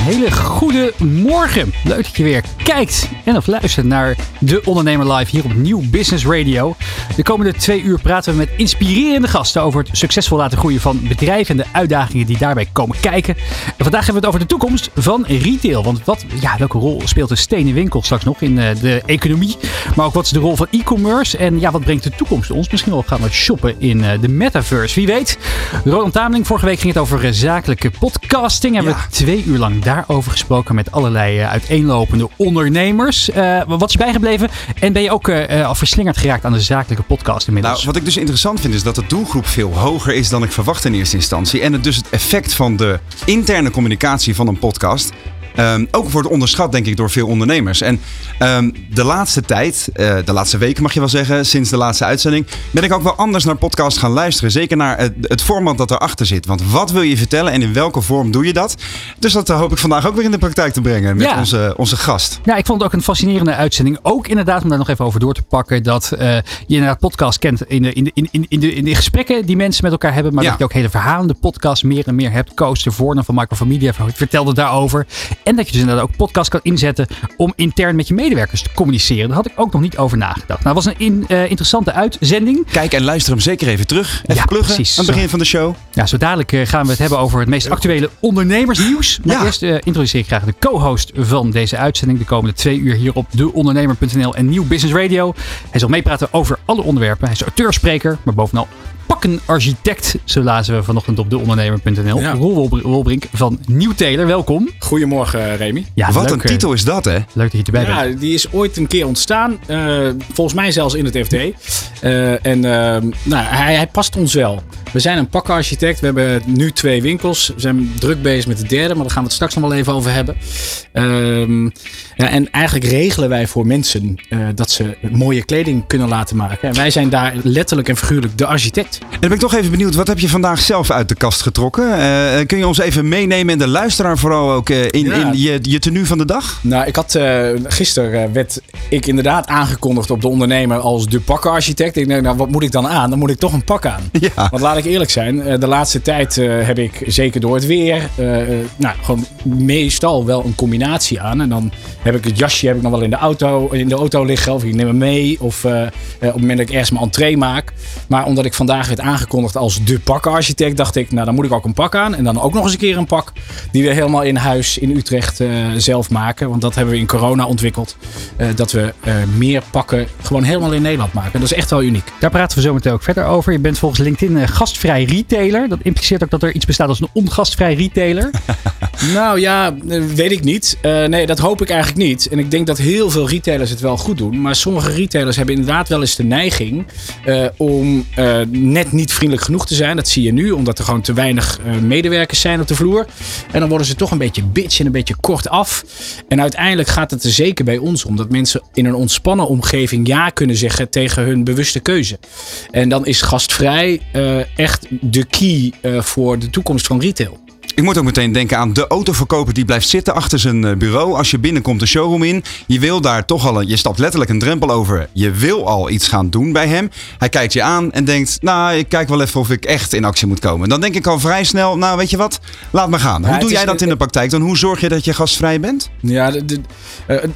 Hele goede morgen. Leuk dat je weer kijkt en of luistert naar De Ondernemer Live hier op Nieuw Business Radio. De komende twee uur praten we met inspirerende gasten over het succesvol laten groeien van bedrijven en de uitdagingen die daarbij komen kijken. En vandaag hebben we het over de toekomst van retail. Want wat, ja, welke rol speelt de stenen winkel straks nog in eh, de economie? Maar ook wat is de rol van e-commerce? En ja, wat brengt de toekomst ons? Misschien wel gaan we shoppen in eh, de metaverse. Wie weet. Roland Tameling, vorige week ging het over eh, zakelijke podcasting. Hebben we twee uur lang daarover gesproken met allerlei eh, uiteenlopende ondernemers. Eh, wat is bijgebleven? En ben je ook eh, al verslingerd geraakt aan de zakelijke podcast inmiddels? Nou, wat ik dus interessant vind is dat de doelgroep veel hoger is dan ik verwacht in eerste instantie. En het dus het effect van de interne communicatie van een podcast Um, ook wordt onderschat, denk ik, door veel ondernemers. En um, de laatste tijd, uh, de laatste weken mag je wel zeggen, sinds de laatste uitzending, ben ik ook wel anders naar podcasts gaan luisteren. Zeker naar het, het format dat erachter zit. Want wat wil je vertellen en in welke vorm doe je dat? Dus dat uh, hoop ik vandaag ook weer in de praktijk te brengen met ja. onze, onze gast. Ja, ik vond het ook een fascinerende uitzending. Ook inderdaad, om daar nog even over door te pakken, dat uh, je inderdaad podcast kent in de, in, de, in, in, in, de, in de gesprekken die mensen met elkaar hebben. Maar ja. dat je ook hele verhalende podcasts meer en meer hebt. Koos de Voorne van Microfamilia vertelde daarover. En dat je dus inderdaad ook podcast kan inzetten om intern met je medewerkers te communiceren. Daar had ik ook nog niet over nagedacht. Nou, was een in, uh, interessante uitzending. Kijk en luister hem zeker even terug. Even ja, pluggen precies. aan het begin van de show. Ja, zo dadelijk uh, gaan we het hebben over het meest actuele ondernemersnieuws. Maar ja. eerst uh, introduceer ik graag de co-host van deze uitzending. De komende twee uur hier op deondernemer.nl en Nieuw Business Radio. Hij zal meepraten over alle onderwerpen. Hij is auteurspreker, maar bovenal pakkenarchitect. Zo lazen we vanochtend op deondernemer.nl. Ja. Roel Wolbrink van Nieuwteler, welkom. Goedemorgen Remy. Ja, Wat leuk, een titel is dat hè? Leuk dat je erbij ja, bent. Die is ooit een keer ontstaan. Uh, volgens mij zelfs in het FD. Uh, en uh, nou, hij, hij past ons wel. We zijn een pakkenarchitect. We hebben nu twee winkels. We zijn druk bezig met de derde, maar daar gaan we het straks nog wel even over hebben. Um, ja, en eigenlijk regelen wij voor mensen uh, dat ze mooie kleding kunnen laten maken. En wij zijn daar letterlijk en figuurlijk de architect. En dan ben ik toch even benieuwd, wat heb je vandaag zelf uit de kast getrokken? Uh, kun je ons even meenemen en de luisteraar vooral ook uh, in, ja. in je, je tenue van de dag? Nou, ik had gisteren werd ik inderdaad aangekondigd op de ondernemer als de pakkenarchitect. Ik denk, nou, wat moet ik dan aan? Dan moet ik toch een pak aan. Ja. Want laat ik eerlijk zijn, de laatste tijd heb ik zeker door het weer, nou, gewoon meestal wel een combinatie aan. En dan heb ik het jasje heb ik nog wel in de auto, in de auto liggen. Of ik neem hem mee. Of op het moment dat ik ergens mijn entree maak. Maar omdat ik vandaag werd aangekondigd als de pakkenarchitect, dacht ik, nou dan moet ik ook een pak aan. En dan ook nog eens een keer een pak die we helemaal in huis in Utrecht zelf maken. Want dat hebben we in corona ontwikkeld. Dat we meer pakken gewoon helemaal in Nederland maken. En dat is echt wel uniek. Daar praten we zo meteen ook verder over. Je bent volgens LinkedIn gastvrij retailer. Dat impliceert ook dat er iets bestaat als een ongastvrij retailer. nou ja, weet ik niet. nee, dat hoop ik eigenlijk niet. En ik denk dat heel veel retailers het wel goed doen. Maar sommige retailers hebben inderdaad wel eens de neiging uh, om net niet vriendelijk genoeg te zijn. Dat zie je nu, omdat er gewoon te weinig medewerkers zijn op de vloer. En dan worden ze toch een beetje bitch en een beetje kort af. En uiteindelijk gaat het er zeker bij ons om dat mensen in een ontspannen omgeving ja kunnen zeggen tegen hun bewuste keuze. En dan is gastvrij echt de key voor de toekomst van retail. Ik moet ook meteen denken aan de autoverkoper die blijft zitten achter zijn bureau. Als je binnenkomt de showroom in, je wil daar toch al, een, je stapt letterlijk een drempel over. Je wil al iets gaan doen bij hem. Hij kijkt je aan en denkt, nou, ik kijk wel even of ik echt in actie moet komen. Dan denk ik al vrij snel, nou, weet je wat, laat me gaan. Hoe ja, doe jij dat in de praktijk dan? Hoe zorg je dat je gastvrij bent? Ja,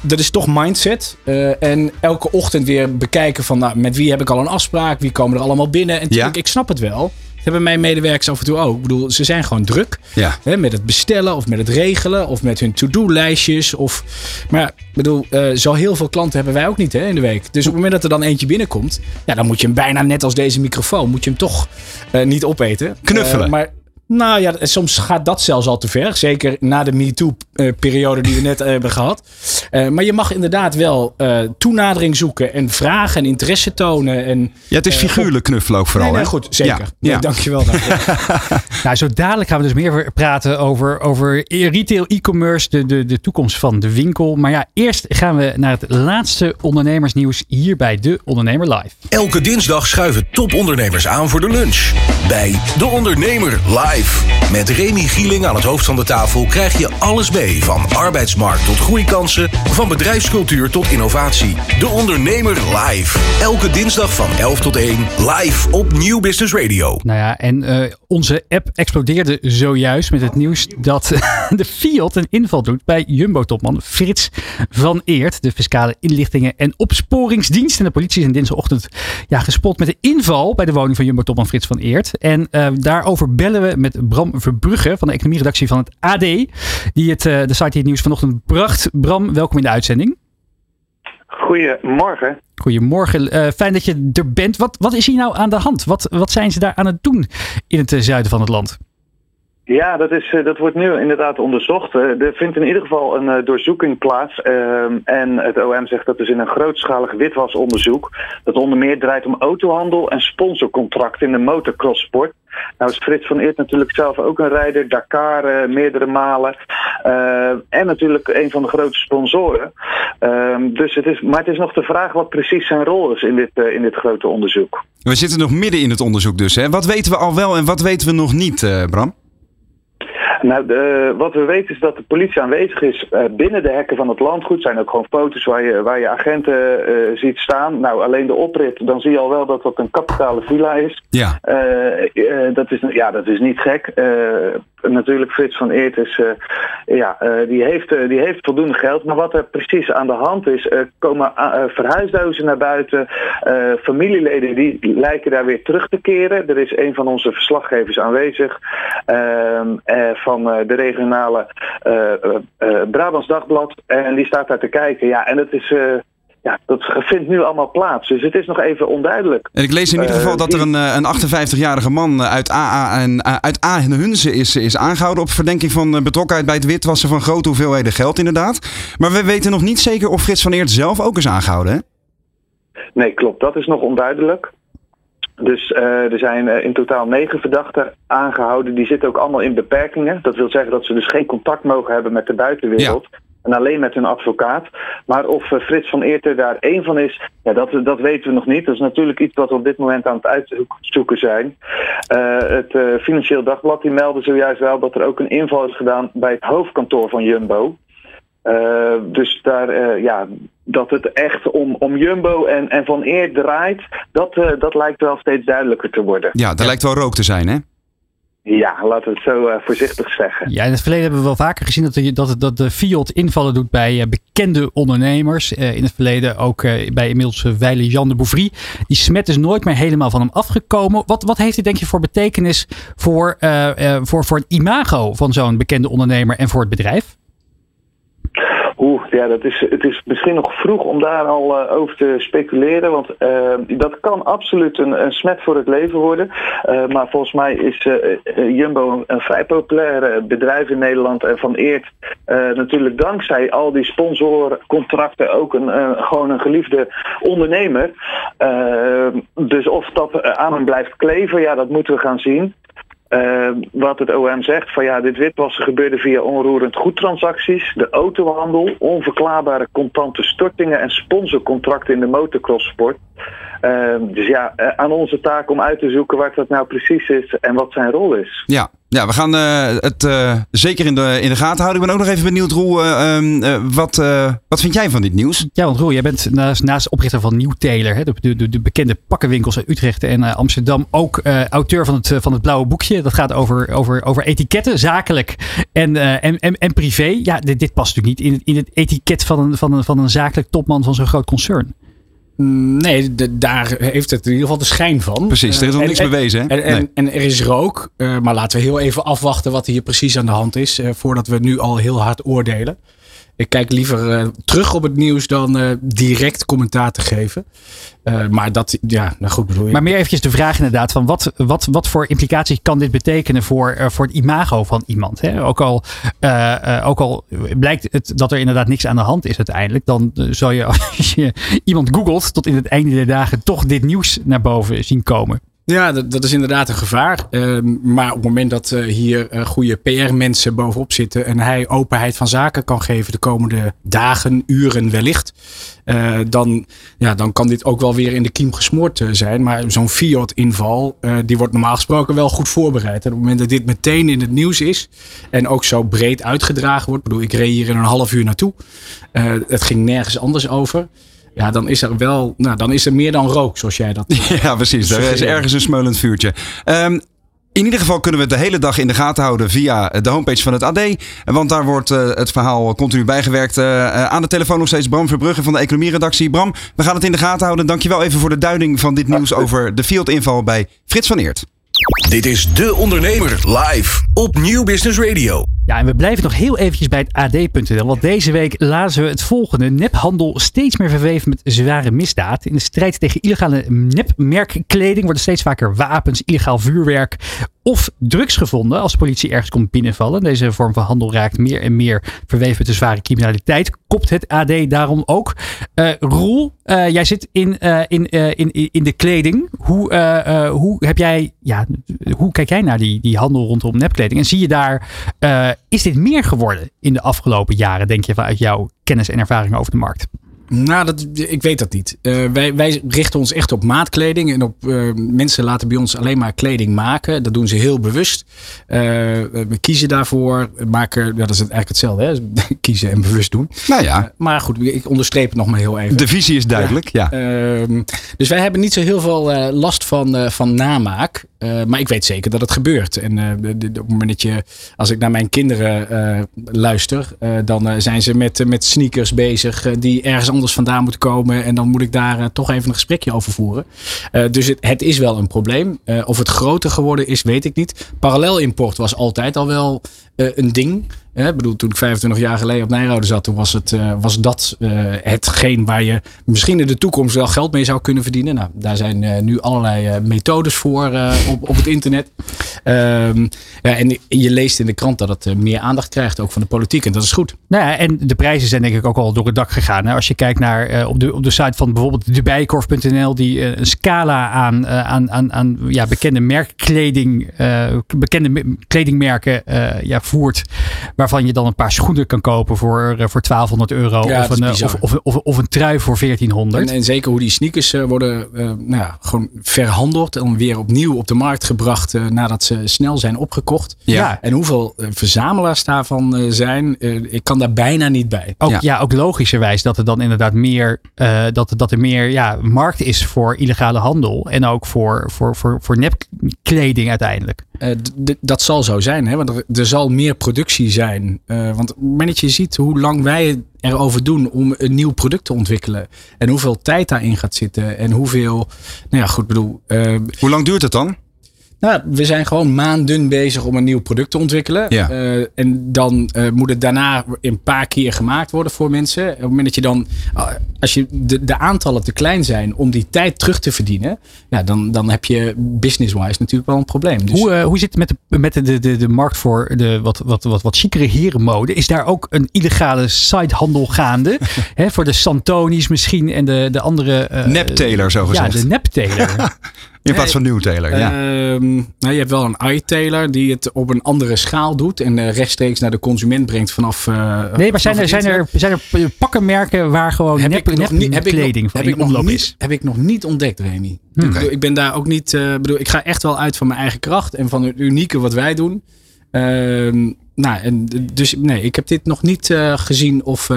dat is toch mindset. Uh, en elke ochtend weer bekijken van, nou, met wie heb ik al een afspraak? Wie komen er allemaal binnen? En ja. ik snap het wel hebben mijn medewerkers af en toe ook. Ik bedoel, ze zijn gewoon druk. Ja. Hè, met het bestellen of met het regelen of met hun to-do-lijstjes. Of, maar ik bedoel, uh, zo heel veel klanten hebben wij ook niet hè, in de week. Dus op het moment dat er dan eentje binnenkomt, ja, dan moet je hem bijna net als deze microfoon, moet je hem toch uh, niet opeten. Knuffelen. Uh, maar nou ja, soms gaat dat zelfs al te ver. Zeker na de MeToo-periode die we net hebben gehad. Uh, maar je mag inderdaad wel uh, toenadering zoeken en vragen en interesse tonen. En, ja, het is figuurlijk knuffelen ook vooral. Nee, nee, hè? goed, zeker. Ja. Nee, ja. Dankjewel daarvoor. nou, zo dadelijk gaan we dus meer praten over, over retail, e-commerce, de, de, de toekomst van de winkel. Maar ja, eerst gaan we naar het laatste ondernemersnieuws hier bij De Ondernemer Live. Elke dinsdag schuiven topondernemers aan voor de lunch. Bij De Ondernemer live. Met Remy Gieling aan het hoofd van de tafel krijg je alles mee. Van arbeidsmarkt tot groeikansen, van bedrijfscultuur tot innovatie. De Ondernemer live. Elke dinsdag van 11 tot 1 live op Nieuw Business Radio. Nou ja, en uh, onze app explodeerde zojuist met het nieuws dat de Fiat een inval doet bij Jumbo-topman Frits van Eert. De fiscale inlichtingen en opsporingsdienst. En de politie is in dinsdagochtend ja, gespot met de inval bij de woning van Jumbo-topman Frits van Eert. En uh, daarover bellen we met Bram Verbrugge van de economieredactie van het AD. Die het, uh, de site die het nieuws vanochtend bracht. Bram, welkom in de uitzending. Goedemorgen. Goedemorgen. Uh, fijn dat je er bent. Wat, wat is hier nou aan de hand? Wat, wat zijn ze daar aan het doen in het zuiden van het land? Ja, dat, is, dat wordt nu inderdaad onderzocht. Er vindt in ieder geval een doorzoeking plaats. En het OM zegt dat is in een grootschalig witwasonderzoek. Dat onder meer draait om autohandel en sponsorcontracten in de motocrosssport. Nou is Frits van Eert natuurlijk zelf ook een rijder. Dakar meerdere malen. Uh, en natuurlijk een van de grootste sponsoren. Uh, dus het is, maar het is nog de vraag wat precies zijn rol is in dit, in dit grote onderzoek. We zitten nog midden in het onderzoek dus. Hè? Wat weten we al wel en wat weten we nog niet, Bram? Nou, de, wat we weten is dat de politie aanwezig is uh, binnen de hekken van het landgoed. zijn ook gewoon foto's waar je, waar je agenten uh, ziet staan. Nou, alleen de oprit, dan zie je al wel dat dat een kapitale villa is. Ja. Uh, dat, is ja dat is niet gek. natuurlijk, Frits van Eert is, ja, die, heeft, die heeft voldoende geld. Maar wat er precies aan de hand is, komen verhuisdozen naar buiten. familieleden die lijken daar weer terug te keren. Er is een van onze verslaggevers aanwezig. Ehm, van van de regionale uh, uh, Brabants Dagblad. En die staat daar te kijken. Ja, en het is. ja, dat vindt nu allemaal plaats. Dus het is nog even onduidelijk. En ik lees in ieder geval dat er een, een 58-jarige man uit AA en uit A en Hunze is, is aangehouden op verdenking van betrokkenheid bij het witwassen van grote hoeveelheden geld, inderdaad. Maar we weten nog niet zeker of Frits van Eert zelf ook is aangehouden. Hè? Nee, klopt. Dat is nog onduidelijk. Dus uh, er zijn uh, in totaal negen verdachten aangehouden. Die zitten ook allemaal in beperkingen. Dat wil zeggen dat ze dus geen contact mogen hebben met de buitenwereld. Ja. En alleen met hun advocaat. Maar of uh, Frits van Eerter daar één van is, ja, dat, dat weten we nog niet. Dat is natuurlijk iets wat we op dit moment aan het uitzoeken zijn. het Financieel Dagblad die meldde zojuist wel dat er ook een inval is gedaan bij het hoofdkantoor van Jumbo. Uh, dus daar, uh, ja, dat het echt om, om Jumbo en, en Van Eer draait, dat, uh, dat lijkt wel steeds duidelijker te worden. Ja, er ja. lijkt wel rook te zijn, hè? Ja, laten we het zo voorzichtig zeggen. Ja, in het verleden hebben we wel vaker gezien dat de, dat, dat de Fiat invallen doet bij bekende ondernemers. in het verleden ook bij inmiddels Weile Jan de Bouvry. Die smet is nooit meer helemaal van hem afgekomen. Wat, wat heeft dit denk je voor betekenis voor, voor, voor het imago van zo'n bekende ondernemer en voor het bedrijf? Ja, dat is, het is misschien nog vroeg om daar al uh, over te speculeren. Want uh, dat kan absoluut een, smet voor het leven worden. Uh, maar volgens mij is Jumbo een, een, vrij populair bedrijf in Nederland. En van Eert natuurlijk dankzij al die sponsorcontracten ook een, gewoon een geliefde ondernemer. dus of dat aan hem blijft kleven, ja, dat moeten we gaan zien. Uh, wat het OM zegt, van ja, dit witwassen gebeurde via onroerend goedtransacties, de autohandel, onverklaarbare contante stortingen en sponsorcontracten in de motocrosssport. Uh, dus ja, aan onze taak om uit te zoeken waar dat nou precies is en wat zijn rol is. Ja, ja we gaan uh, het uh, zeker in de, in de gaten houden. Ik ben ook nog even benieuwd, Roel, ehm, wat, wat vind jij van dit nieuws? Ja, want Roel, jij bent naast, naast oprichter van Nieuw Taylor, hè, de, de, de, bekende pakkenwinkels uit Utrecht en Amsterdam, ook auteur van het, van het blauwe boekje. Dat gaat over, over, over etiketten, zakelijk en, en, en, en privé. Ja, dit, dit past natuurlijk niet in, in het etiket van een, van, een, van een zakelijk topman van zo'n groot concern. Nee, de, daar heeft het in ieder geval de schijn van. Precies, er is nog uh, niks en, bewezen. Hè? En, en, er is rook. Uh, maar laten we heel even afwachten wat hier precies aan de hand is. Uh, voordat we nu al heel hard oordelen. Ik kijk liever uh, terug op het nieuws dan uh, direct commentaar te geven. Uh, maar dat, ja, nou goed bedoel je. Maar meer eventjes de vraag inderdaad van wat, wat, wat voor implicaties kan dit betekenen voor, voor het imago van iemand? Hè? Ook, al, ook al blijkt het dat er inderdaad niks aan de hand is uiteindelijk, dan zal je als je iemand googelt tot in het einde der dagen toch dit nieuws naar boven zien komen. Ja, dat, dat is inderdaad een gevaar. Ehm, maar op het moment dat uh, hier uh, goede PR-mensen bovenop zitten en hij openheid van zaken kan geven de komende dagen, uren wellicht, uh, dan, ja, dan kan dit ook wel weer in de kiem gesmoord zijn. Maar zo'n Fiat-inval, die wordt normaal gesproken wel goed voorbereid. En op het moment dat dit meteen in het nieuws is en ook zo breed uitgedragen wordt, bedoel, ik reed hier in een half uur naartoe. het ging nergens anders over. Ja, dan is er wel, nou, dan is er meer dan rook, zoals jij dat. Ja, precies. Er is ergens een smeulend vuurtje. Um, in ieder geval kunnen we het de hele dag in de gaten houden via de homepage van het AD. Want daar wordt uh, het verhaal continu bijgewerkt. Uh, aan de telefoon nog steeds Bram Verbrugge van de economieredactie. Bram, we gaan het in de gaten houden. Dankjewel even voor de duiding van dit nieuws over de Fiat-inval bij Frits van Eert. Dit is De Ondernemer live op Nieuw Business Radio. Ja, en we blijven nog heel eventjes bij het AD.nl. Want deze week lazen we het volgende. Nephandel steeds meer verweven met zware misdaad. In de strijd tegen illegale nepmerkkleding worden steeds vaker wapens, illegaal vuurwerk of drugs gevonden als de politie ergens komt binnenvallen. Deze vorm van handel raakt meer en meer verweven met de zware criminaliteit. Kopt het AD daarom ook. Uh, Roel, uh, jij zit in, uh, in, in, in de kleding. Hoe, hoe, heb jij, ja, hoe kijk jij naar die, die handel rondom nepkleding? En zie je daar, is dit meer geworden in de afgelopen jaren, denk je, vanuit jouw kennis en ervaring over de markt? Nou, dat, ik weet dat niet. Uh, wij, wij richten ons echt op maatkleding. En op uh, mensen laten bij ons alleen maar kleding maken. Dat doen ze heel bewust. Uh, we kiezen daarvoor. Maken, ja, dat is eigenlijk hetzelfde. Hè? kiezen en bewust doen. Nou ja. maar goed, ik onderstreep het nog maar heel even. De visie is duidelijk, ja. ja. Ehm, dus wij hebben niet zo heel veel last van, van namaak. Maar ik weet zeker dat het gebeurt. En op het moment dat je, als ik naar mijn kinderen luister, dan zijn ze met, met sneakers bezig die ergens anders vandaan moet komen. En dan moet ik daar uh, toch even een gesprekje over voeren. Uh, dus het, het, is wel een probleem. Uh, of het groter geworden is, weet ik niet. Parallel import was altijd al wel een ding. Ik bedoel, toen ik 25 jaar geleden op Nijrode zat, toen was, het, uh, was dat uh, hetgeen waar je misschien in de toekomst wel geld mee zou kunnen verdienen. Nou, daar zijn uh, nu allerlei methodes voor op, op het internet. Um, ja, en je leest in de krant dat het meer aandacht krijgt, ook van de politiek. En dat is goed. Nou ja, en de prijzen zijn denk ik ook al door het dak gegaan. Als je kijkt naar op, de, op de site van bijvoorbeeld debijkorf.nl, die een scala aan, aan, aan, aan ja, bekende merkkleding, bekende kledingmerken ja, voert. Waar waarvan je dan een paar schoenen kan kopen voor, uh, voor 1200 euro. Ja, of, een, uh, of, of, of, of, een trui voor 1400. En, en zeker hoe die sneakers uh, worden nou ja, gewoon verhandeld en weer opnieuw op de markt gebracht nadat ze snel zijn opgekocht. Ja. En hoeveel verzamelaars daarvan zijn, ik kan daar bijna niet bij. Ook, ja. ja ook logischerwijs dat er dan inderdaad meer, dat, dat er meer ja, markt is voor illegale handel. En ook voor, voor, voor, voor nepkleding uiteindelijk. Dat zal zo zijn, hè? want er, zal meer productie zijn. Uh, want je ziet hoe lang wij erover doen om een nieuw product te ontwikkelen. En hoeveel tijd daarin gaat zitten. En hoeveel. Nou ja, goed bedoel. Uh, hoe lang duurt het dan? Nou, we zijn gewoon maanden bezig om een nieuw product te ontwikkelen. Ja. Uh, en dan uh, moet het daarna een paar keer gemaakt worden voor mensen. Op het moment dat je dan, uh, als je de, de aantallen te klein zijn om die tijd terug te verdienen, ja, dan, dan heb je business-wise natuurlijk wel een probleem. Dus... Hoe, hoe zit het met, de, met de, de, de markt voor de wat, wat, wat, wat chicere herenmode? Is daar ook een illegale sitehandel gaande? Hè, voor de Santonis misschien en de, de andere... Nepteler, zo gezegd. Ja, de nepteler. In plaats van nieuwteler, ja. Uh, nou, je hebt wel een eye-tailor die het op een andere schaal doet en uh, rechtstreeks naar de consument brengt vanaf. Uh, nee, maar zijn er, zijn, er, zijn er pakkenmerken waar gewoon heb nep, nep, niet, heb kleding van in omloop is? Heb ik nog niet ontdekt, Remy. Okay. Ik, ik ben daar ook niet. Uh, bedoel, ik ga echt wel uit van mijn eigen kracht en van het unieke wat wij doen. Ehm, nou, en dus nee, ik heb dit nog niet gezien of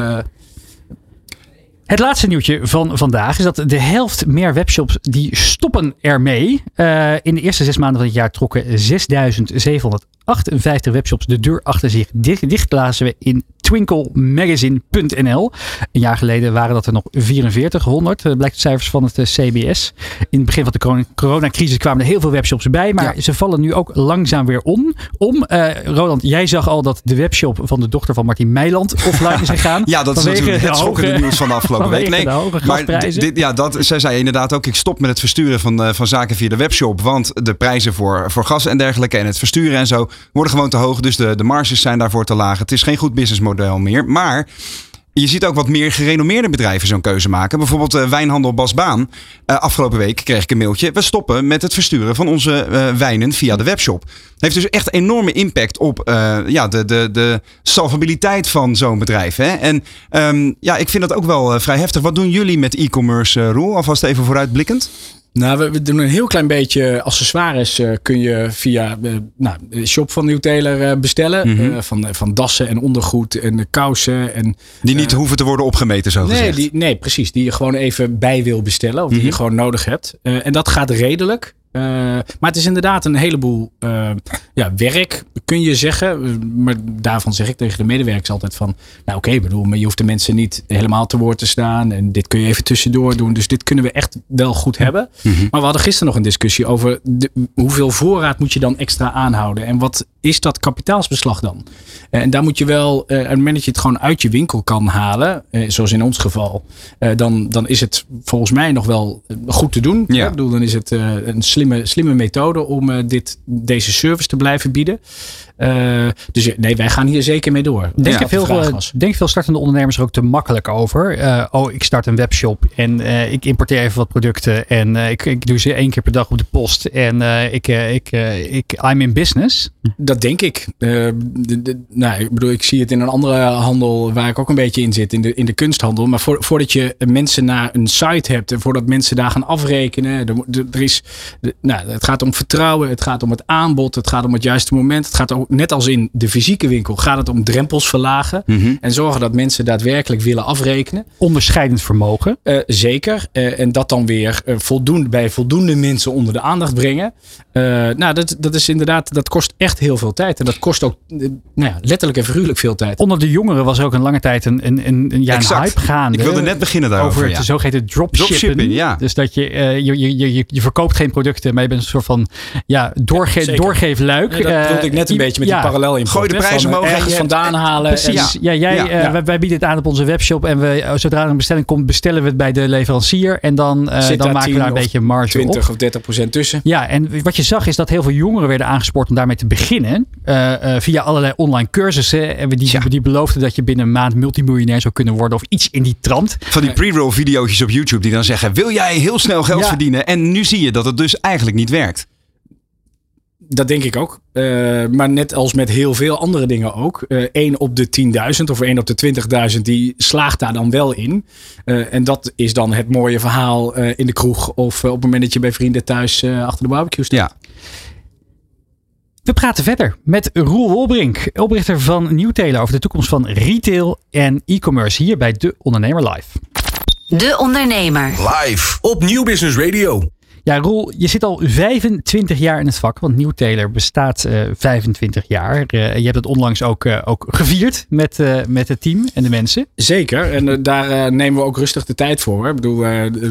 het laatste nieuwtje van vandaag is dat de helft meer webshops die stoppen ermee. Uh, in de eerste zes maanden van het jaar trokken 6.758 webshops de deur achter zich dicht. Lazen we in twinklemagazine.nl. Een jaar geleden waren dat er nog 4400, uh, blijkt de cijfers van het uh, CBS. In het begin van de coronacrisis kwamen er heel veel webshops bij, maar ja. ze vallen nu ook langzaam weer om. om. Roland, jij zag al dat de webshop van de dochter van Martin Meiland offline is gegaan. ja, dat is natuurlijk het schokkende nieuws van de afgelopen week. Nee, maar dit, ja, dat, zij zei inderdaad ook, ik stop met het versturen van, uh, van zaken via de webshop. Want de prijzen voor, voor gas en dergelijke en het versturen en zo worden gewoon te hoog. Dus de, de marges zijn daarvoor te laag. Het is geen goed businessmodel meer. Maar je ziet ook wat meer gerenommeerde bedrijven zo'n keuze maken. Bijvoorbeeld uh, Wijnhandel Bas Baan. Uh, afgelopen week kreeg ik een mailtje. We stoppen met het versturen van onze uh, wijnen via de webshop. Heeft dus echt enorme impact op ja, de, de, de salvabiliteit van zo'n bedrijf. Hè? En um, ja, ik vind dat ook wel vrij heftig. Wat doen jullie met e-commerce, Roel? Alvast even vooruitblikkend. Nou, we, we, doen een heel klein beetje accessoires. Uh, kun je via uh, nou, de shop van Newtailor uh, bestellen. Mm -hmm. van, van dassen en ondergoed en kousen. En, die niet hoeven te worden opgemeten, zo nee, die, nee, precies. Die je gewoon even bij wil bestellen. Of die mm -hmm. je gewoon nodig hebt. en dat gaat redelijk. Uh, maar het is inderdaad een heleboel uh, ja, werk, kun je zeggen. Maar daarvan zeg ik tegen de medewerkers altijd van... Nou oké, okay, bedoel, maar je hoeft de mensen niet helemaal te woord te staan. En dit kun je even tussendoor doen. Dus dit kunnen we echt wel goed hebben. Mm -hmm. Maar we hadden gisteren nog een discussie over... De, hoeveel voorraad moet je dan extra aanhouden? En wat is dat kapitaalsbeslag dan? Uh, en daar moet je wel... en op het moment dat je het gewoon uit je winkel kan halen... zoals in ons geval... dan, dan is het volgens mij nog wel goed te doen. Ja. Ik bedoel, dan is het een slimme, slimme methode om uh, dit, deze service te blijven bieden. Uh, dus nee, wij gaan hier zeker mee door. Denk, ja, veel, denk veel startende ondernemers er ook te makkelijk over? Uh, oh, ik start een webshop en uh, ik importeer even wat producten en ik, ik doe ze één keer per dag op de post en ik, ik, ik, I'm in business. Dat denk ik. De, de, nou, ik bedoel, ik zie het in een andere handel waar ik ook een beetje in zit, in de, in de kunsthandel. Maar voor, voordat je mensen naar een site hebt en voordat mensen daar gaan afrekenen, er, er is, nou, het gaat om vertrouwen, het gaat om het aanbod, het gaat om het juiste moment, het gaat ook net als in de fysieke winkel, gaat het om drempels verlagen. Mm -hmm. En zorgen dat mensen daadwerkelijk willen afrekenen. Onderscheidend vermogen. Uh, zeker. Uh, en dat dan weer uh, voldoende, bij voldoende mensen onder de aandacht brengen. nou, dat, dat is inderdaad, dat kost echt heel veel tijd. En dat kost ook nou ja, letterlijk en figuurlijk veel tijd. Onder de jongeren was ook een lange tijd een, een, een, een, ja, een hype gaande. Ik wilde net beginnen daarover. Over het ja. zogeheten dropshipping. dropshipping ja. Dus dat je, je, je, je, je verkoopt geen producten, maar je bent een soort van ja, doorge doorgeefluik. Dat wilde ik net een beetje met die parallel in. Gooi de prijzen omhoog ergens vandaan halen. Precies. En, ja, jij. Uh, wij, wij, bieden het aan op onze webshop. En we, zodra er een bestelling komt, bestellen we het bij de leverancier. En dan, uh, dan maken we daar een beetje marge 20 op. of 30 procent tussen. Ja, en wat je zag is dat heel veel jongeren werden aangespoord om daarmee te beginnen. Uh, via allerlei online cursussen. En die, ja. die beloofden dat je binnen een maand multimiljonair zou kunnen worden. Of iets in die trand. Van die pre-roll video's op YouTube die dan zeggen, wil jij heel snel geld verdienen? En nu zie je dat het dus eigenlijk niet werkt. Dat denk ik ook. Uh, maar net als met heel veel andere dingen ook. Uh, 1 op de 10.000 of 1 op de 20.000 die slaagt daar dan wel in. Uh, en dat is dan het mooie verhaal in de kroeg of op het moment dat je bij vrienden thuis achter de barbecue staat. Ja. We praten verder met Roel Wolbrink, oprichter van Newtailor over de toekomst van retail en e-commerce hier bij De Ondernemer Live. De Ondernemer. Live op Nieuw Business Radio. Ja, Roel, je zit al 25 jaar in het vak, want Nieuw Taylor bestaat uh, 25 jaar. Uh, je hebt het onlangs ook, uh, ook gevierd met, met het team en de mensen. Zeker, en daar nemen we ook rustig de tijd voor. Ik bedoel,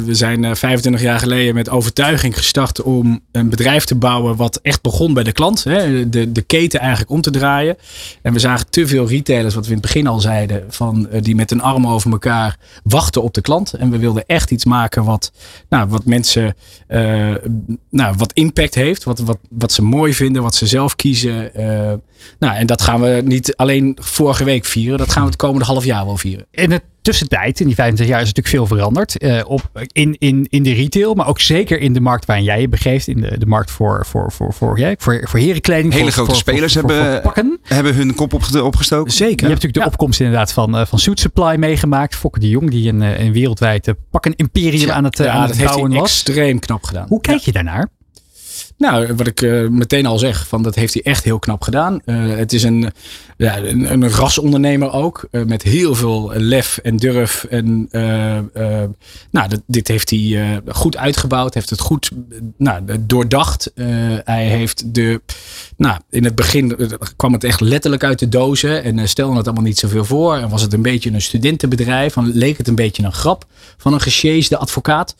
we zijn 25 jaar geleden met overtuiging gestart om een bedrijf te bouwen wat echt begon bij de klant. Hè. De, de keten eigenlijk om te draaien. En we zagen te veel retailers, wat we in het begin al zeiden, van, die met een arm over elkaar wachten op de klant. En we wilden echt iets maken wat, nou, wat mensen nou, wat impact heeft. Wat, wat, wat ze mooi vinden, wat ze zelf kiezen. Uh, nou, en dat gaan we niet alleen vorige week vieren. Dat gaan we het komende half jaar wel vieren. In de tussentijd, in die 25 jaar, is natuurlijk veel veranderd. Uh, op, in, in, in de retail, maar ook zeker in de markt waarin jij je begeeft. In de, de markt voor, voor, voor, voor, ja, voor, voor herenkleding. Hele voor, grote voor, spelers voor, hebben, pakken. hebben hun kop op, opgestoken. Zeker. Je hebt natuurlijk de ja. opkomst inderdaad van, van Suit Supply meegemaakt. Fokke de Jong, die een, een wereldwijd pakken imperium aan het, ja, aan het bouwen was. extreem knap gedaan. Hoe kijk je daarnaar? Nou, wat ik uh, meteen al zeg, van dat heeft hij echt heel knap gedaan. Uh, het is een, ja, een, een rasondernemer ook, uh, met heel veel lef en durf. En nou, dat, dit heeft hij goed uitgebouwd, heeft het goed nou, doordacht. hij heeft de, nou, in het begin kwam het echt letterlijk uit de dozen en stelde het allemaal niet zoveel voor. En was het een beetje een studentenbedrijf, dan leek het een beetje een grap van een gesjeesde advocaat.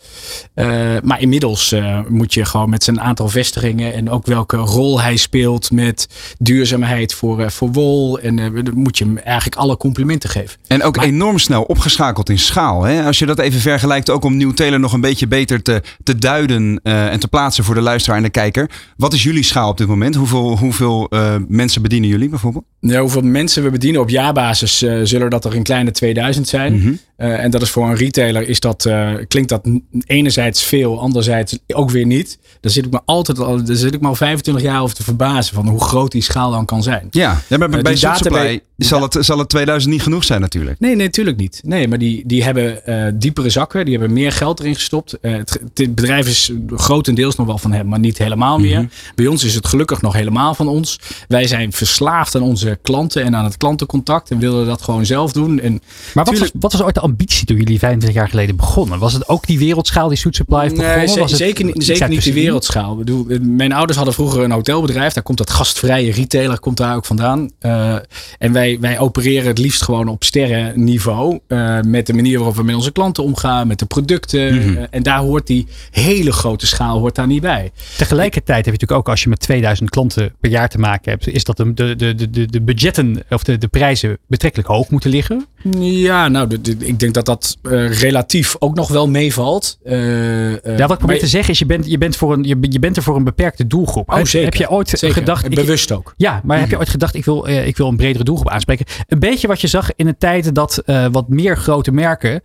maar inmiddels moet je gewoon met zijn aantal vestigingen en ook welke rol hij speelt met duurzaamheid voor, voor wol. En uh, dan moet je hem eigenlijk alle complimenten geven. En ook maar, enorm snel opgeschakeld in schaal. Hè? Als je dat even vergelijkt, ook om Nieuw Taylor nog een beetje beter te, te duiden uh, en te plaatsen voor de luisteraar en de kijker. Wat is jullie schaal op dit moment? Hoeveel, hoeveel mensen bedienen jullie bijvoorbeeld? Hoeveel mensen we bedienen op jaarbasis eh, zullen dat er een kleine 2000 zijn. Mhm. Eh, en dat is voor een retailer is dat, eh, klinkt dat enerzijds veel, anderzijds ook weer niet. Daar zit ik me altijd al, daar zit ik me al 25 jaar over te verbazen van hoe groot die schaal dan kan zijn. Ja, ja maar bij die Supply zal het, zal het 2000 niet genoeg zijn natuurlijk. Nee, nee, natuurlijk niet. Nee, maar die, die hebben diepere zakken. Die hebben meer geld erin gestopt. Het, het bedrijf is grotendeels nog wel van hem, maar niet helemaal meer. Mhm. Bij ons is het gelukkig nog helemaal van ons. Wij zijn verslaafd aan onze klanten en aan het klantencontact. En willen dat gewoon zelf doen. En Maar wat was, wat was ooit de ambitie toen jullie 25 jaar geleden begonnen? Was het ook die wereldschaal die Suit Supply heeft begonnen? Nee, Was het zeker, niet- iets zeker niet die wereldschaal. Ik bedoel, eh, mijn ouders hadden vroeger een hotelbedrijf. Daar komt dat gastvrije retailer komt daar ook vandaan. Eh, en wij, wij opereren het liefst gewoon op sterrenniveau. eh met de manier waarop we met onze klanten omgaan. Met de producten. Mhm. En daar hoort die hele grote schaal hoort daar niet bij. Tegelijkertijd heb je natuurlijk ook als je met 2000 klanten per jaar te maken hebt, is dat de, de, de, de, de budgetten of de, de prijzen betrekkelijk hoog moeten liggen. Ja, nou, de- de- ik denk dat dat eh, relatief ook nog wel meevalt. Eh, eh, ja, wat ik probeer maar- te zeggen is, je bent, je, bent voor een, je, je bent er voor een beperkte doelgroep. Oh, heb, zeker. heb je ooit Zeker. gedacht... Ik- bewust ook. Ja, maar heb je ooit gedacht, ik wil, ik wil een bredere doelgroep aanspreken? Een beetje wat je zag in de tijd dat wat meer grote merken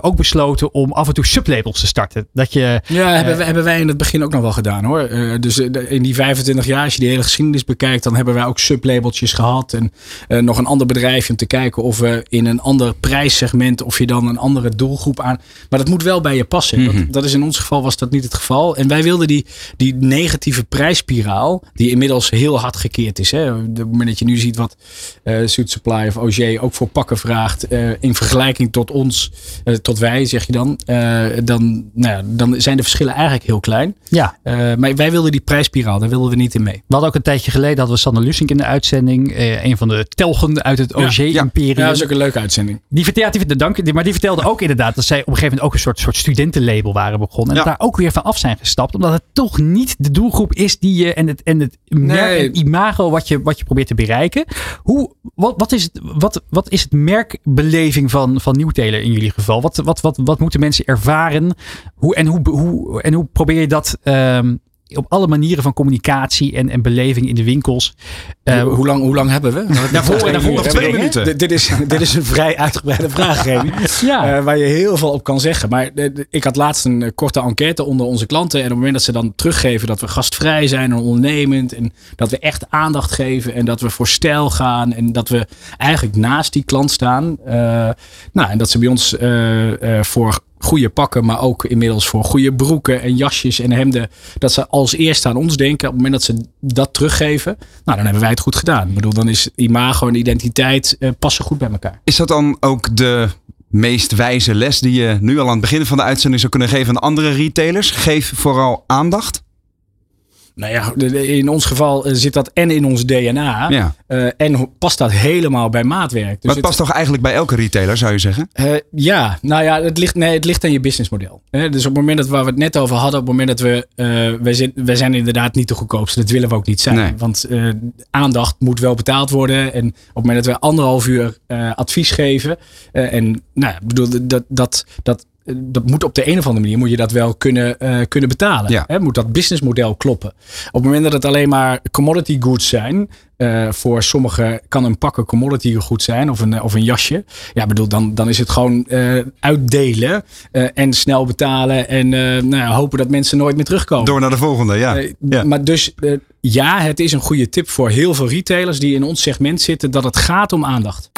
ook besloten om af en toe sublabels te starten. Dat je, Ja, hebben, wij, hebben wij in het begin ook nog wel gedaan hoor. Dus de- in die 25 jaar, als je die hele geschiedenis bekijkt, dan hebben wij ook sublabeltjes gehad. En eh, nog een ander bedrijfje om te kijken of we in een ander prijssegment, of je dan een andere doelgroep aan. Maar dat moet wel bij je passen. Mhm. dat, dat is in ons geval was dat niet het geval. En wij wilden die, die negatieve prijsspiraal, die inmiddels heel hard gekeerd is. Hè. Op het moment dat je nu ziet wat eh Suit Supply of OG ook voor pakken vraagt, eh, in vergelijking tot ons, tot wij zeg je dan, dan, nou ja, dan zijn de verschillen eigenlijk heel klein. ja, maar wij wilden die prijsspiraal, daar wilden we niet in mee. we hadden ook een tijdje geleden, hadden we Sander Lussink in de uitzending. Eh, een van de telgen uit het OG-imperium. Ja, dat is ook een leuke uitzending. Die, vertelde, ja, die, dank, maar die vertelde ook inderdaad dat zij op een gegeven moment ook een soort, soort studentenlabel waren begonnen. En Ja. daar ook weer van af zijn gestapt. Omdat het toch niet de doelgroep is die je en het, en het merk Nee. en imago wat je, wat je probeert te bereiken. Hoe, wat, wat, is het, wat, wat is het merkbeleving van, van Nieuwteler in jullie geval? Wat, wat, wat, wat moeten mensen ervaren? Hoe, en, hoe, hoe, en hoe probeer je dat ehm, op alle manieren van communicatie en, en beleving in de winkels? eh, hoe, lang, hoe lang hebben we? Daarvoor en daarvoor nog twee minuten. Dit, dit is, dit is een vrij uitgebreide vraag, Remy. Ja. Eh, waar je heel veel op kan zeggen. Maar eh, ik had laatst een eh, korte enquête onder onze klanten. En op het moment dat ze dan teruggeven dat we gastvrij zijn en ondernemend. En dat we echt aandacht geven. En dat we voor stijl gaan. En dat we eigenlijk naast die klant staan. eh, nou, en dat ze bij ons eh, eh, voor goede pakken, maar ook inmiddels voor goede broeken en jasjes en hemden. Dat ze als eerste aan ons denken. Op het moment dat ze dat teruggeven, nou, dan hebben wij het goed gedaan. Ik bedoel, dan is imago en identiteit eh, passen goed bij elkaar. Is dat dan ook de meest wijze les die je nu al aan het begin van de uitzending zou kunnen geven aan andere retailers? Geef vooral aandacht. Nou ja, in ons geval eh, zit dat en in ons DNA. Ja. eh, en past dat helemaal bij maatwerk. Dus maar het past toch eigenlijk bij elke retailer, zou je zeggen? Eh, ja, nou ja, het ligt, nee, het ligt aan je businessmodel. Dus op het moment dat waar we het net over hadden, op het moment dat we, wij, zijn, wij zijn inderdaad niet de goedkoopste, dat willen we ook niet zijn. Nee. Want aandacht moet wel betaald worden. En op het moment dat we anderhalf uur advies geven, en nou, ik bedoel, dat, dat, dat, dat moet op de een of andere manier moet je dat wel kunnen, eh, kunnen betalen. Ja. Hè? Moet dat businessmodel kloppen. Op het moment dat het alleen maar commodity goods zijn, eh, voor sommigen kan een pakken commodity goed zijn of een, of een jasje. Ja, bedoel, dan, dan is het gewoon eh, uitdelen eh, en snel betalen en eh, nou ja, hopen dat mensen nooit meer terugkomen. Door naar de volgende, ja. Eh, ja. Maar dus eh, ja, het is een goede tip voor heel veel retailers die in ons segment zitten dat het gaat om aandacht.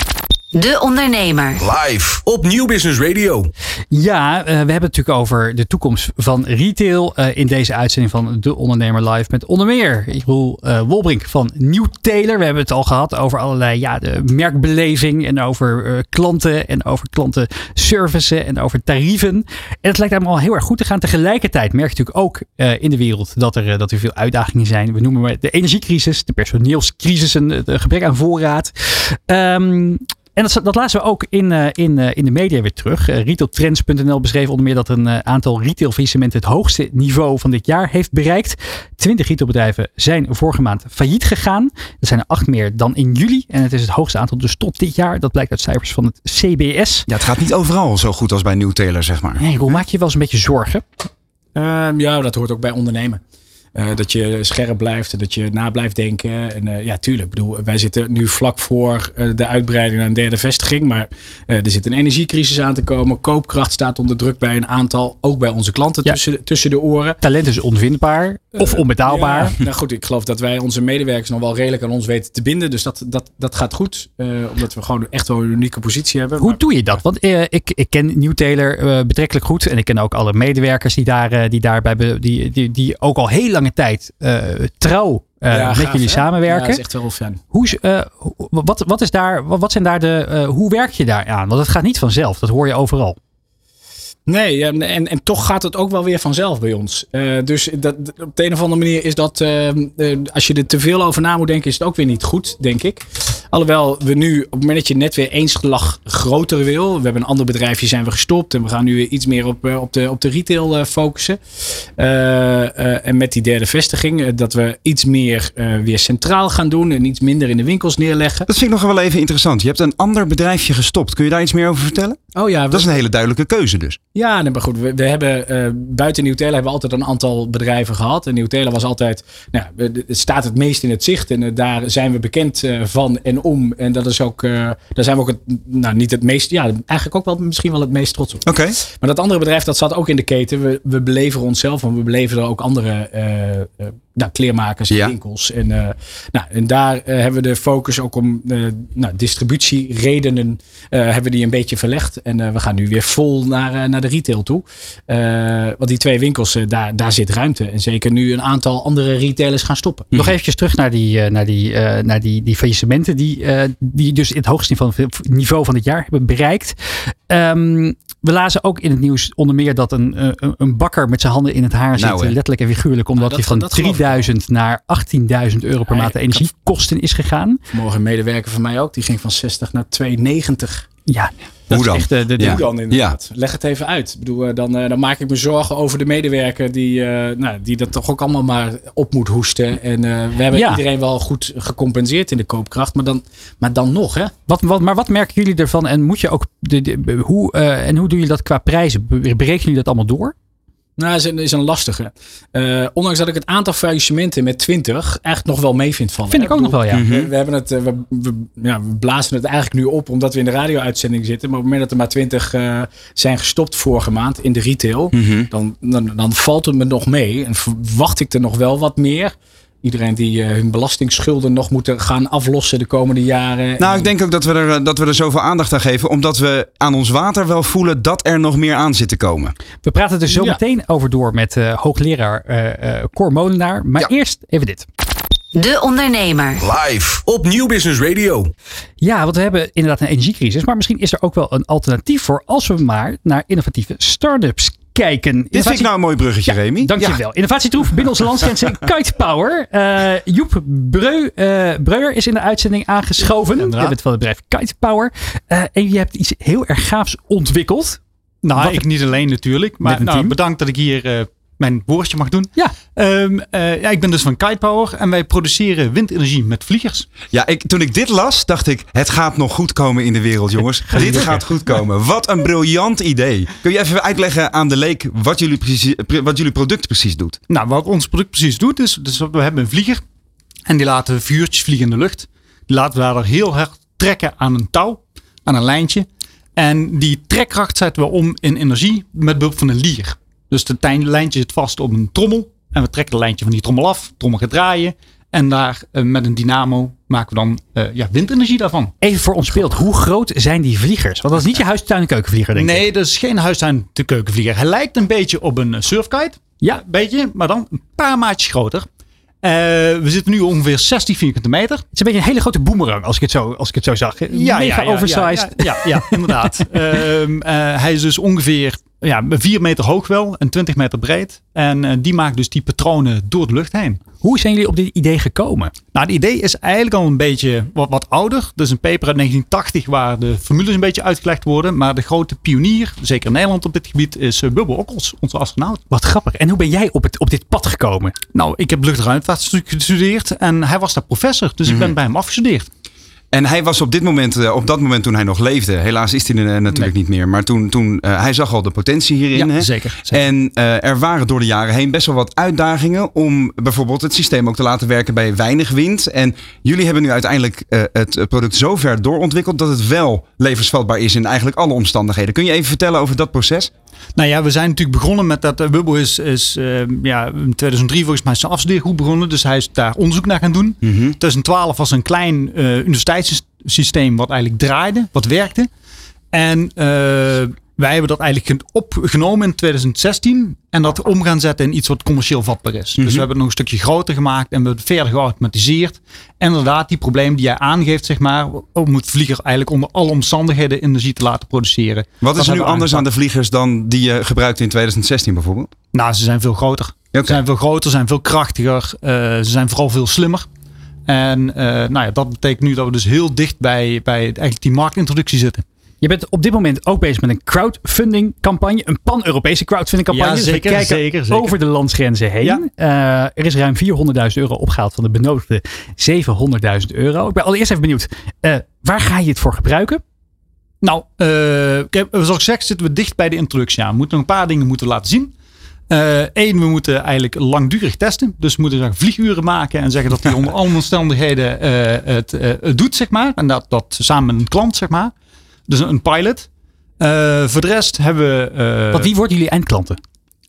De Ondernemer. Live op Nieuw Business Radio. Ja, eh, we hebben het natuurlijk over de toekomst van retail. eh, in deze uitzending van De Ondernemer Live met onder meer Roel eh, Wolbrink van Nieuw Taylor. We hebben het al gehad over allerlei ja, de merkbeleving en over eh, klanten en over klantenservicen en over tarieven. En het lijkt allemaal heel erg goed te gaan. Tegelijkertijd merk je natuurlijk ook eh, in de wereld dat er, dat er veel uitdagingen zijn. We noemen maar de energiecrisis, de personeelscrisis, en het gebrek aan voorraad. Ehm en dat, dat laten we ook in, eh, in, eh, in de media weer terug. Eh, retailtrends.nl beschreef onder meer dat een aantal retailfaillissementen het hoogste niveau van dit jaar heeft bereikt. Twintig retailbedrijven zijn vorige maand failliet gegaan. Er zijn er acht meer dan in juli. En het is het hoogste aantal dus tot dit jaar. Dat blijkt uit cijfers van het CBS. ja, het gaat niet overal zo goed als bij Nieuw Taylor, zeg maar. Hey, Roel, maak je wel eens een beetje zorgen? Ehm, ja, dat hoort ook bij ondernemen. Eh, dat je scherp blijft en dat je na blijft denken. En eh, ja, tuurlijk. Ik bedoel, wij zitten nu vlak voor eh, de uitbreiding naar een derde vestiging. Maar er zit een energiecrisis aan te komen. Koopkracht staat onder druk bij een aantal, ook bij onze klanten, Ja. tussen, tussen de oren. Talent is onvindbaar of onbetaalbaar. Ja, nou goed, ik geloof dat wij onze medewerkers nog wel redelijk aan ons weten te binden. Dus dat, dat, dat gaat goed. omdat we gewoon echt wel een unieke positie hebben. Hoe Maar- doe je dat? Want ik, ik ken New Taylor betrekkelijk goed. En ik ken ook alle medewerkers die, daar, die daarbij die, die, die ook al heel lange tijd eh, trouw eh, Ja, met gaaf, jullie hè? samenwerken. Ja, dat is echt wel fijn. Hoe, hoe- wat, wat, is daar, wat, zijn daar de. hoe werk je daar aan? Want het gaat niet vanzelf. Dat hoor je overal. Nee, ja, en, en toch gaat het ook wel weer vanzelf bij ons. Dus dat, op de een of andere manier is dat, als je er te veel over na moet denken, is het ook weer niet goed, denk ik. Alhoewel we nu, op het moment dat je net weer één slag groter wil, we hebben een ander bedrijfje, zijn we gestopt en we gaan nu weer iets meer op, eh, op, de, op de retail eh, focussen. Eh, en met die derde vestiging, dat we iets meer weer centraal gaan doen en iets minder in de winkels neerleggen. Dat vind ik nog wel even interessant. Je hebt een ander bedrijfje gestopt. Kun je daar iets meer over vertellen? Oh ja, we- Dat is een hele duidelijke keuze dus. Ja, maar goed. We, we hebben eh, buiten Nieuw-Telen hebben we altijd een aantal bedrijven gehad. En Nieuw-Telen was altijd, nou, het staat het meest in het zicht. En daar zijn we bekend van en om. En dat is ook, eh, daar zijn we ook het, nou niet het meest, ja, eigenlijk ook wel misschien wel het meest trots op. Oké. Maar dat andere bedrijf, dat zat ook in de keten. We, we beleveren onszelf, maar we beleveren ook andere eh, eh, nou, kleermakers en winkels. En, eh, nou, en daar eh, hebben we de focus ook om uh, nou, distributieredenen hebben we die een beetje verlegd. En we gaan nu weer vol naar, naar de retail toe. want die twee winkels, daar, daar zit ruimte. En zeker nu een aantal andere retailers gaan stoppen. Nog eventjes terug naar die, naar die, naar die, die faillissementen die, die dus het hoogste niveau, van het jaar hebben bereikt. Ehm, we lazen ook in het nieuws onder meer dat een, een bakker met zijn handen in het haar zit. Letterlijk en figuurlijk. Omdat hij van drie naar 18.000 euro per maand energiekosten is gegaan. Morgen een medewerker van mij ook, die ging van 60 naar 92. Ja, dat Hoe dan? Is echt eh, de, de, dan inderdaad. Leg het even uit. Ik bedoel, eh, dan, eh, dan maak ik me zorgen over de medewerker die, uh, nou, die dat toch ook allemaal maar op moet hoesten. En we hebben ja. iedereen wel goed gecompenseerd in de koopkracht. Maar dan, maar dan nog, hè? Wat, wat, maar wat merken jullie ervan? En moet je ook. De, hoe, en hoe doe je dat qua prijzen? Berekenen jullie dat allemaal door? Nou, is een, is een lastige. Eh, ondanks dat ik het aantal faillissementen met 20 eigenlijk nog wel mee vind vallen. Vind ik ook nog wel, ja. We, we hebben het, eh, we, we, ja, we blazen het eigenlijk nu op omdat we in de radio-uitzending zitten. Maar op het moment dat er maar 20 eh, zijn gestopt vorige maand in de retail, dan, dan, dan valt het me nog mee. En verwacht ik er nog wel wat meer. Iedereen die eh, hun belastingsschulden nog moeten gaan aflossen de komende jaren. Nou, ik denk ook dat we, er, eh, dat we er zoveel aandacht aan geven. Omdat we aan ons water wel voelen dat er nog meer aan zit te komen. We praten er zo Ja. meteen over door met eh, hoogleraar eh eh Cor Molenaar. Maar Ja. eerst even dit. De Ondernemer. Live op Nieuw Business Radio. Ja, want we hebben inderdaad een energiecrisis. Maar misschien is er ook wel een alternatief voor als we maar naar innovatieve start-ups kijken. Dit vind ik nou een mooi bruggetje, Remy. Dankjewel. Innovatietroef binnen onze landsgrenzen Kite Power. Eh, Joep Breu, eh, Breuer is in de uitzending aangeschoven. Je bent van het bedrijf Kite Power. Eh, en je hebt iets heel erg gaafs ontwikkeld. Nou, Wat- ik niet alleen natuurlijk. Maar nou, bedankt dat ik hier eh, mijn woordje mag doen. Ja. Ehm, eh, ja, ik ben dus van Kite Power en wij produceren windenergie met vliegers. Ja, ik, toen ik dit las, dacht ik, het gaat nog goed komen in de wereld, jongens. dit gaat goed komen. Wat een briljant idee. Kun je even uitleggen aan de leek wat jullie, precies, wat jullie product precies doet? Nou, wat ons product precies doet, is dus we hebben een vlieger. En die laten vuurtjes vliegen in de lucht. Die laten we daar heel hard trekken aan een touw, aan een lijntje. En die trekkracht zetten we om in energie met behulp van een lier. Dus het lijntje zit vast op een trommel. En we trekken het lijntje van die trommel af. Trommel gaat draaien. En daar eh, met een dynamo maken we dan eh, ja, windenergie daarvan. Even voor ons beeld. Hoe groot zijn die vliegers? Want dat is niet je huis, tuin en keukenvlieger, denk ik. Nee, dat is geen huistuin keukenvlieger. Hij lijkt een beetje op een eh, surfkite. Ja. Een beetje, maar dan een paar maatjes groter. We zitten nu ongeveer 60 vierkante meter. Het is een beetje een hele grote boemerang, als ik het zo, als ik het zo zag. Mega oversized. Ja, ja, ja, inderdaad. Ehm, eh, hij is dus ongeveer ja, 4 meter hoog wel en 20 meter breed. En eh, die maakt dus die patronen door de lucht heen. Hoe zijn jullie op dit idee gekomen? Nou, het idee is eigenlijk al een beetje wat, wat ouder. Dat is een paper uit 1980 waar de formules een beetje uitgelegd worden. Maar de grote pionier, zeker in Nederland op dit gebied, is uh, Bubbe Okkels, onze astronaut. Wat grappig. En hoe ben jij op, het, op dit pad gekomen? Nou, ik heb luchtruimtevaart gestudeerd en hij was daar professor. Dus ik ben bij hem afgestudeerd. En hij was op dit moment, eh, op dat moment toen hij nog leefde, helaas is hij er eh, natuurlijk niet meer, maar toen, toen eh, hij zag al de potentie hierin. Ja, hè? zeker, zeker. En er waren door de jaren heen best wel wat uitdagingen om bijvoorbeeld het systeem ook te laten werken bij weinig wind. En jullie hebben nu uiteindelijk het product zo ver doorontwikkeld dat het wel levensvatbaar is in eigenlijk alle omstandigheden. Kun je even vertellen over dat proces? Nou ja, we zijn natuurlijk begonnen met dat. Uh, Wubbo is, is uh, ja, in 2003 volgens mij zijn afstudeergroep begonnen. Dus hij is daar onderzoek naar gaan doen. Mhm. 2012 was een klein uh, universiteitssysteem wat eigenlijk draaide, wat werkte. En wij hebben dat eigenlijk opgenomen in 2016 en dat om gaan zetten in iets wat commercieel vatbaar is. Mhm. Dus we hebben het nog een stukje groter gemaakt en we hebben het verder geautomatiseerd. En inderdaad, die probleem die jij aangeeft, zeg maar, om het vlieger eigenlijk onder alle omstandigheden energie te laten produceren. Wat is er nu anders aan de vliegers dan die je gebruikte in 2016 bijvoorbeeld? Nou, ze zijn veel groter. Okay. Ze zijn veel groter, zijn veel krachtiger. Uh, ze zijn vooral veel slimmer. En uh, nou ja, dat betekent nu dat we dus heel dicht bij, bij eigenlijk die marktintroductie zitten. Je bent op dit moment ook bezig met een crowdfunding campagne. Een pan-Europese crowdfunding campagne. Ja, zeker, dus we kijken zeker, zeker. over de landsgrenzen heen. Ja. Uh, er is ruim 400.000 euro opgehaald van de benodigde 700.000 euro. Ik ben allereerst even benieuwd. Uh, waar ga je het voor gebruiken? Nou, uh, zoals ik zeg, zitten we dicht bij de introductie aan. We moeten nog een paar dingen moeten laten zien. Eén, we moeten eigenlijk langdurig testen. Dus we moeten vlieguren maken en zeggen dat hij onder alle omstandigheden het, het doet, zeg maar. En dat, dat samen met een klant, zeg maar. Dus een pilot. Uh, voor de rest hebben we. Uh, Want wie worden jullie eindklanten?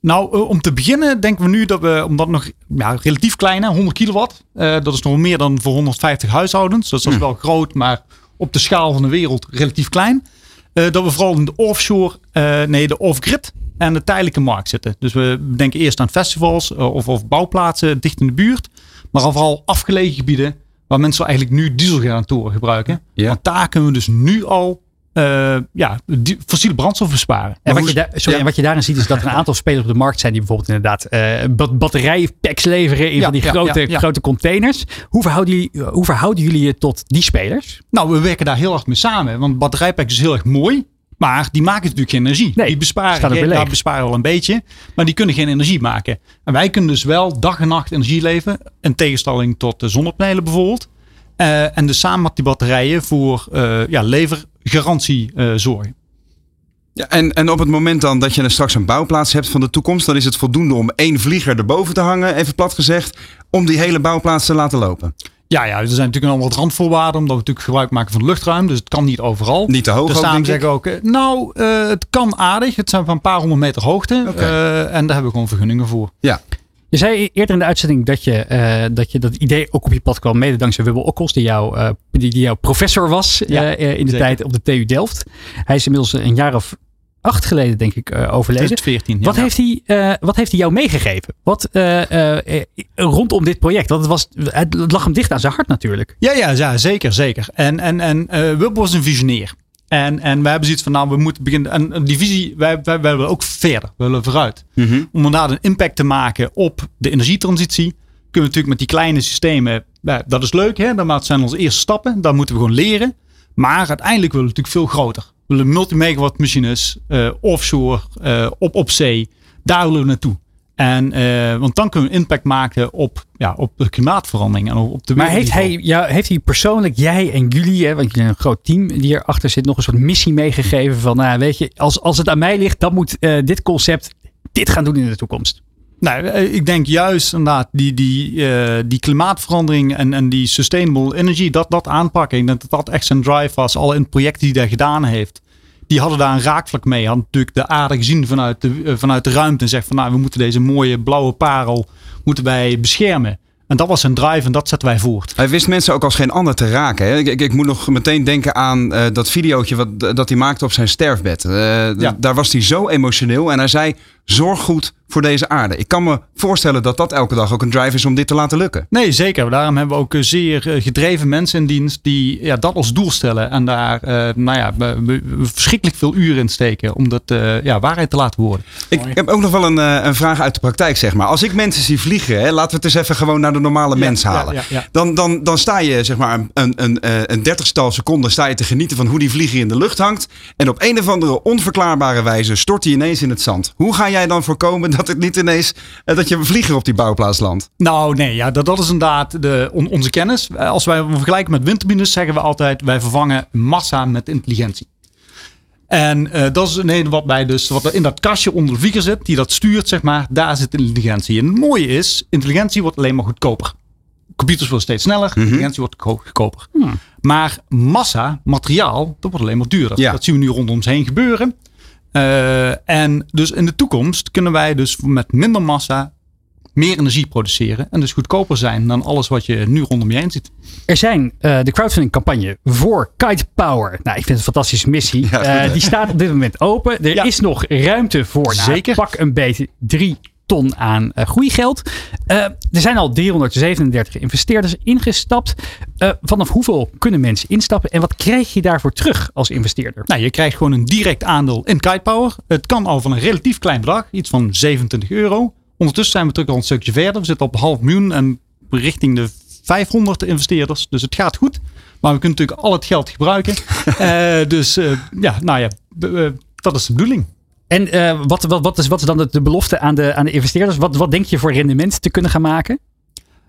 Nou, uh, om te beginnen denken we nu dat we, omdat nog ja, relatief klein, hè, 100 kilowatt. dat is nog meer dan voor 150 huishoudens. Dus dat is wel groot, maar op de schaal van de wereld relatief klein. dat we vooral in de offshore, nee, de off-grid en de tijdelijke markt zitten. Dus we denken eerst aan festivals of, of bouwplaatsen dicht in de buurt. Maar vooral afgelegen gebieden waar mensen eigenlijk nu dieselgeneratoren gebruiken. Ja. Want daar kunnen we dus nu al uh, ja, fossiele brandstof besparen. En wat, je daar, sorry, ja. en wat je daarin ziet is dat er een aantal spelers op de markt zijn die bijvoorbeeld inderdaad uh, batterijpacks leveren in Ja, van die ja, grote, grote containers. Hoe verhouden, jullie, hoe verhouden jullie je tot die spelers? Nou, we werken daar heel hard mee samen. Want batterijpacks is heel erg mooi. Maar die maken natuurlijk geen energie. Nee, die besparen, ja, besparen wel een beetje. Maar die kunnen geen energie maken. En wij kunnen dus wel dag en nacht energie leveren. In tegenstelling tot de zonnepanelen bijvoorbeeld. Uh, en dus samen met die batterijen voor uh, ja, levergarantie uh, zorgen. Ja, en, en op het moment dan dat je er straks een bouwplaats hebt van de toekomst, dan is het voldoende om één vlieger erboven te hangen, even plat gezegd, om die hele bouwplaats te laten lopen. Ja, ja, er zijn natuurlijk nog wat randvoorwaarden, omdat we natuurlijk gebruik maken van het luchtruim. Dus het kan niet overal. Niet te hoog dus daarom zeggen we ook, eh, nou, uh, het kan aardig. Het zijn van een paar honderd meter hoogte. Uh, en daar hebben we gewoon vergunningen voor. Ja. Je zei eerder in de uitzending dat je, uh, dat, je dat idee ook op je pad kwam, mede dankzij Wibbel Okkels, die, jou, uh, die, die jouw professor was Ja, uh, in de zeker. tijd op de TU Delft. Hij is inmiddels een jaar of acht geleden, denk ik, overleden. 2014. Ja. Wat, heeft hij, wat heeft hij jou meegegeven? Wat rondom dit project? Want het, was, het lag hem dicht aan zijn hart natuurlijk. Ja, ja, ja zeker, zeker. En, en, en was een visionair. En, en wij hebben zoiets van, nou, we moeten beginnen. En die visie, wij, wij, wij willen ook verder. We willen vooruit. Mm -hmm. Om inderdaad een impact te maken op de energietransitie. Kunnen we natuurlijk met die kleine systemen. Ja, dat is leuk, hè? Dat zijn onze eerste stappen. Daar moeten we gewoon leren. Maar uiteindelijk willen we natuurlijk veel groter. We willen multimegawatt machines, uh, offshore, uh, op, op zee. Daar willen we naartoe. En, uh, want dan kunnen we impact maken op, ja, op de klimaatverandering en op de Maar heeft hij, ja, heeft hij persoonlijk, jij en jullie, hè, want jullie een groot team die erachter zit, nog een soort missie meegegeven van, nou, weet je, als, als het aan mij ligt, dan moet uh, dit concept dit gaan doen in de toekomst? Nou, ik denk juist inderdaad die, die, uh, die klimaatverandering en, en die sustainable energy, dat, dat aanpakken. Ik denk dat dat echt zijn drive was. Al in het project die hij gedaan heeft die hadden daar een raakvlak mee. Hadden natuurlijk de aarde gezien vanuit de, uh, vanuit de ruimte. En zegt van nou, we moeten deze mooie blauwe parel moeten wij beschermen. En dat was zijn drive en dat zetten wij voort. Hij wist mensen ook als geen ander te raken. Hè? Ik, ik, ik, moet nog meteen denken aan uh, dat videootje wat, dat hij maakte op zijn sterfbed. Uh, ja. Daar was hij zo emotioneel en hij zei, zorg goed voor deze aarde. Ik kan me voorstellen dat dat elke dag ook een drive is om dit te laten lukken. Nee, zeker. Daarom hebben we ook zeer eh, gedreven mensen in dienst die ja, dat als doel stellen. En daar uh, nou ja, we, we verschrikkelijk veel uren in steken om dat uh, ja, waarheid te laten worden. Ik, heb ook nog wel een, een vraag uit de praktijk, zeg maar. Als ik mensen zie vliegen, hè, laten we het eens even gewoon naar de normale ja, mens halen. Ja, ja, dan, dan, dan sta je zeg maar een, een, een dertigstal seconden sta je te genieten van hoe die vlieger in de lucht hangt. En op een of andere onverklaarbare wijze stort hij ineens in het zand. Hoe ga jij dan voorkomen dat het niet ineens eh, dat je een vlieger op die bouwplaats landt? Nou, nee, ja, dat, dat is inderdaad de, on- onze kennis. Eh, Als wij vergelijken met windturbines, zeggen we altijd: wij vervangen massa met intelligentie. En eh, dat is nee, wat bij dus wat er in dat kastje onder de vlieger zit, die dat stuurt, zeg maar, daar zit intelligentie. En het mooie is, intelligentie wordt alleen maar goedkoper. Computers worden steeds sneller, intelligentie wordt go- goedkoper. Maar massa, materiaal, dat wordt alleen maar duurder. Ja. Dat zien we nu rondom ons heen gebeuren. Eh, en dus in de toekomst kunnen wij dus met minder massa meer energie produceren. En dus goedkoper zijn dan alles wat je nu rondom je heen ziet. Er zijn eh, de crowdfunding campagne voor Kite Power. Nou, ik vind het een fantastische missie. Ja, Eh, die staat op dit moment open. Er Ja. is nog ruimte voor. Nou, Zeker. Pak een beetje drie ton aan eh groeigeld. Eh, er zijn al 337 investeerders ingestapt. Eh, vanaf hoeveel kunnen mensen instappen? En wat krijg je daarvoor terug als investeerder? Nou, je krijgt gewoon een direct aandeel in Kite Power. Het kan al van een relatief klein bedrag, iets van 27 euro. Ondertussen zijn we terug al een stukje verder. We zitten op half miljoen en richting de 500 investeerders. Dus het gaat goed. Maar we kunnen natuurlijk al het geld gebruiken. Dus ja, nou ja, dat is de bedoeling. En eh, wat, wat, wat, is, wat is dan de, de belofte aan de, aan de investeerders? Wat, wat denk je voor rendement te kunnen gaan maken?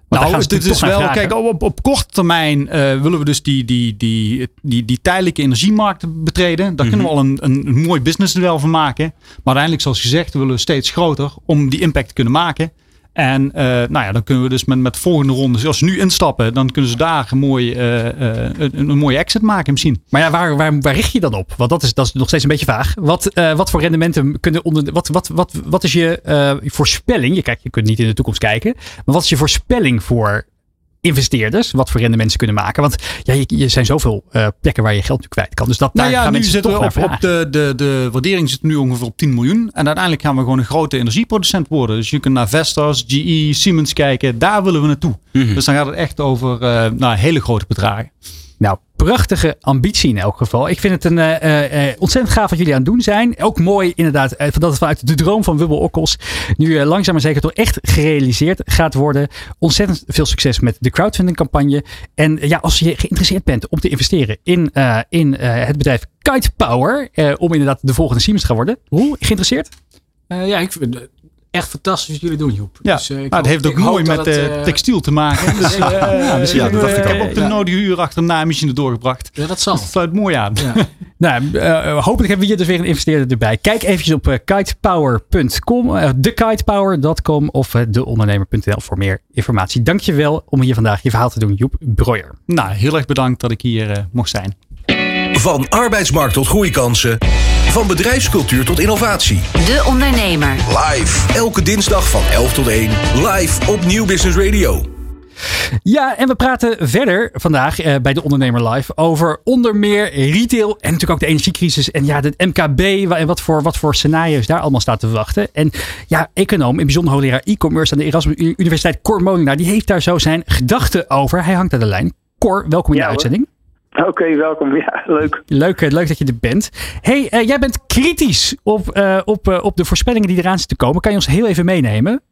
Want Nou, dit is wel, vragen. kijk, op, op korte termijn eh, willen we dus die, die, die, die, die tijdelijke energiemarkt betreden. Daar kunnen we al een, een, een mooi businessmodel van maken. Maar uiteindelijk, zoals gezegd, willen we steeds groter om die impact te kunnen maken. En eh, nou ja, dan kunnen we dus met, met volgende rondes, als ze nu instappen, dan kunnen ze daar een, mooi, eh, eh, een, een mooie exit maken misschien. Maar ja, waar, waar, waar richt je dan op? Want dat is, dat is nog steeds een beetje vaag. Wat, eh, wat voor rendementen kunnen onder. Wat, wat, wat, wat is je voorspelling? Je, kijk, je kunt niet in de toekomst kijken. Maar wat is je voorspelling voor investeerders? Wat voor rendementen ze kunnen maken? Want ja, je, je zijn zoveel eh, plekken waar je geld nu kwijt kan. Dus dat daar Nou ja, gaan nu mensen zitten toch we op, op de, de, de waardering zit nu ongeveer op 10 miljoen. En uiteindelijk gaan we gewoon een grote energieproducent worden. Dus je kunt naar Vestas, GE, Siemens kijken. Daar willen we naartoe. Dus dan gaat het echt over eh, nou, hele grote bedragen. Nou, prachtige ambitie in elk geval. Ik vind het een, eh, eh, eh, ontzettend gaaf wat jullie aan het doen zijn. Ook mooi inderdaad dat het vanuit de droom van Wubbel Okkels nu langzaam maar zeker toch echt gerealiseerd gaat worden. Ontzettend veel succes met de crowdfunding campagne. En ja, als je geïnteresseerd bent om te investeren in, in het bedrijf Kite Power, om inderdaad de volgende Siemens te gaan worden. Hoe? Geïnteresseerd? Ja, ik echt fantastisch wat jullie doen, Joep. Ja, Dus, eh, ik nou, het heeft ook mooi met het, eh, eh, textiel te maken. Dus, Ja, eh, misschien, ja, dat dacht ik heb ook de Ja. nodige uur achter doorgebracht. Ja, dat zal. Dat sluit mooi aan. Ja. Nou, hopelijk hebben we hier dus weer een investeerder erbij. Kijk eventjes op kitepower.com, thekitepower.com of deondernemer.nl voor meer informatie. Dankjewel om hier vandaag je verhaal te doen, Joep Breuer. Nou, heel erg bedankt dat ik hier mocht zijn. Van arbeidsmarkt tot groeikansen. Van bedrijfscultuur tot innovatie. De Ondernemer. Live. Elke dinsdag van 11 tot 1. Live op Nieuw Business Radio. Ja, en we praten verder vandaag eh, bij de Ondernemer Live over onder meer retail en natuurlijk ook de energiecrisis en ja, het MKB en wat voor, wat voor scenario's daar allemaal staat te wachten. En ja, econoom, in bijzonder hoogleraar e-commerce aan de Erasmus Universiteit, Cor Molenaar, die heeft daar zo zijn gedachten over. Hij hangt aan de lijn. Cor, welkom in Ja, de hoor. uitzending. Oké, welkom. Ja, leuk. Leuk, eh, leuk dat je er bent. hey, eh, jij bent kritisch op, eh, op, op de voorspellingen die eraan zitten te komen. Kan je ons heel even meenemen?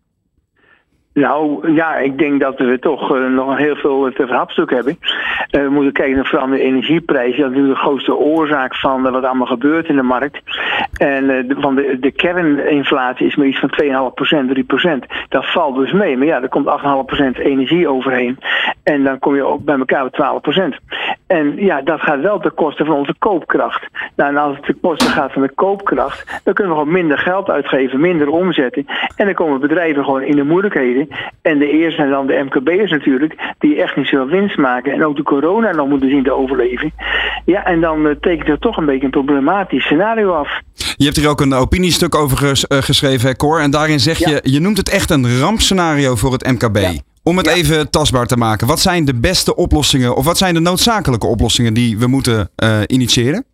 Nou ja, ik denk dat we toch eh, nog heel veel te verhapstuk hebben. Eh, we moeten kijken naar vooral de energieprijzen. Dat is natuurlijk de grootste oorzaak van eh, wat allemaal gebeurt in de markt. En eh, de, van de, de kerninflatie is maar iets van 2,5%, 3%. Dat valt dus mee. Maar ja, er komt 8,5% energie overheen. En dan kom je ook bij elkaar op 12%. En ja, dat gaat wel ten koste van onze koopkracht. Nou, en als het ten koste gaat van de koopkracht, dan kunnen we gewoon minder geld uitgeven, minder omzetten. En dan komen bedrijven gewoon in de moeilijkheden. En de eerste zijn dan de MKB'ers natuurlijk, die echt niet zoveel winst maken. En ook de corona nog moeten zien te overleven. Ja, en dan eh, tekent er toch een beetje een problematisch scenario af. Je hebt hier ook een opiniestuk over ges- eh, geschreven, hè, Cor. En daarin zeg Ja. je, je noemt het echt een rampscenario voor het MKB. Ja. Om het even tastbaar te maken. Wat zijn de beste oplossingen of wat zijn de noodzakelijke oplossingen die we moeten eh, initiëren?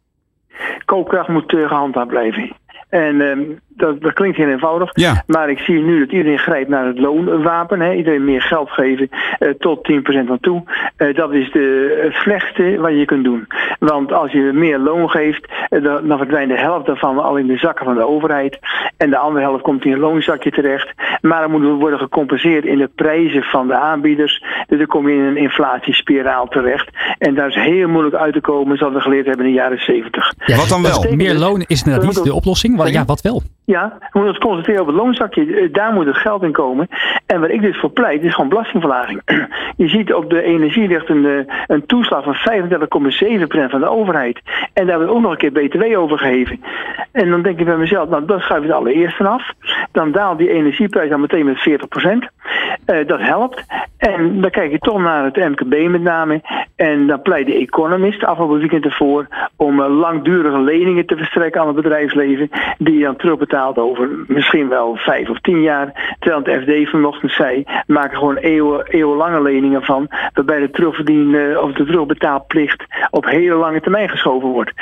Koopkracht moet eh, gehandhaafd blijven. En ehm, dat, dat klinkt heel eenvoudig. Ja. Maar ik zie nu dat iedereen grijpt naar het loonwapen. Hè. Iedereen meer geld geven eh, tot 10% van toe. Eh, dat is de, het slechtste wat je kunt doen. Want als je meer loon geeft, eh, dan, dan verdwijnt de helft daarvan al in de zakken van de overheid. En de andere helft komt in een loonzakje terecht. Maar dan moet worden gecompenseerd in de prijzen van de aanbieders. Dus dan kom je in een inflatiespiraal terecht. En daar is heel moeilijk uit te komen, zoals we geleerd hebben in de jaren 70. Wat dan wel? Meer dus- loon is inderdaad niet de oplossing. Wat, ja, wat wel? Ja, we moeten ons concentreren op het loonzakje. Eh, Daar moet het geld in komen. En waar ik dus voor pleit, is gewoon belastingverlaging. Je ziet op de energie ligt een, eh, een toeslag van 35,7% van de overheid. En daar wordt ook nog een keer BTW over gegeven. En dan denk ik bij mezelf, nou dat schuif je het allereerst vanaf. Dan daalt die energieprijs dan meteen met 40%. Eh, dat helpt. En dan kijk je toch naar het MKB met name. En dan pleit de economist afgelopen weekend ervoor om eh, langdurige leningen te verstrekken aan het bedrijfsleven. Die je dan terugbetaalt over misschien wel vijf of tien jaar. Terwijl het FD vanochtend zei, maken gewoon eeuwen, eeuwenlange leningen van. Waarbij de terugverdien eh, of de terugbetaalplicht op hele lange termijn geschoven wordt.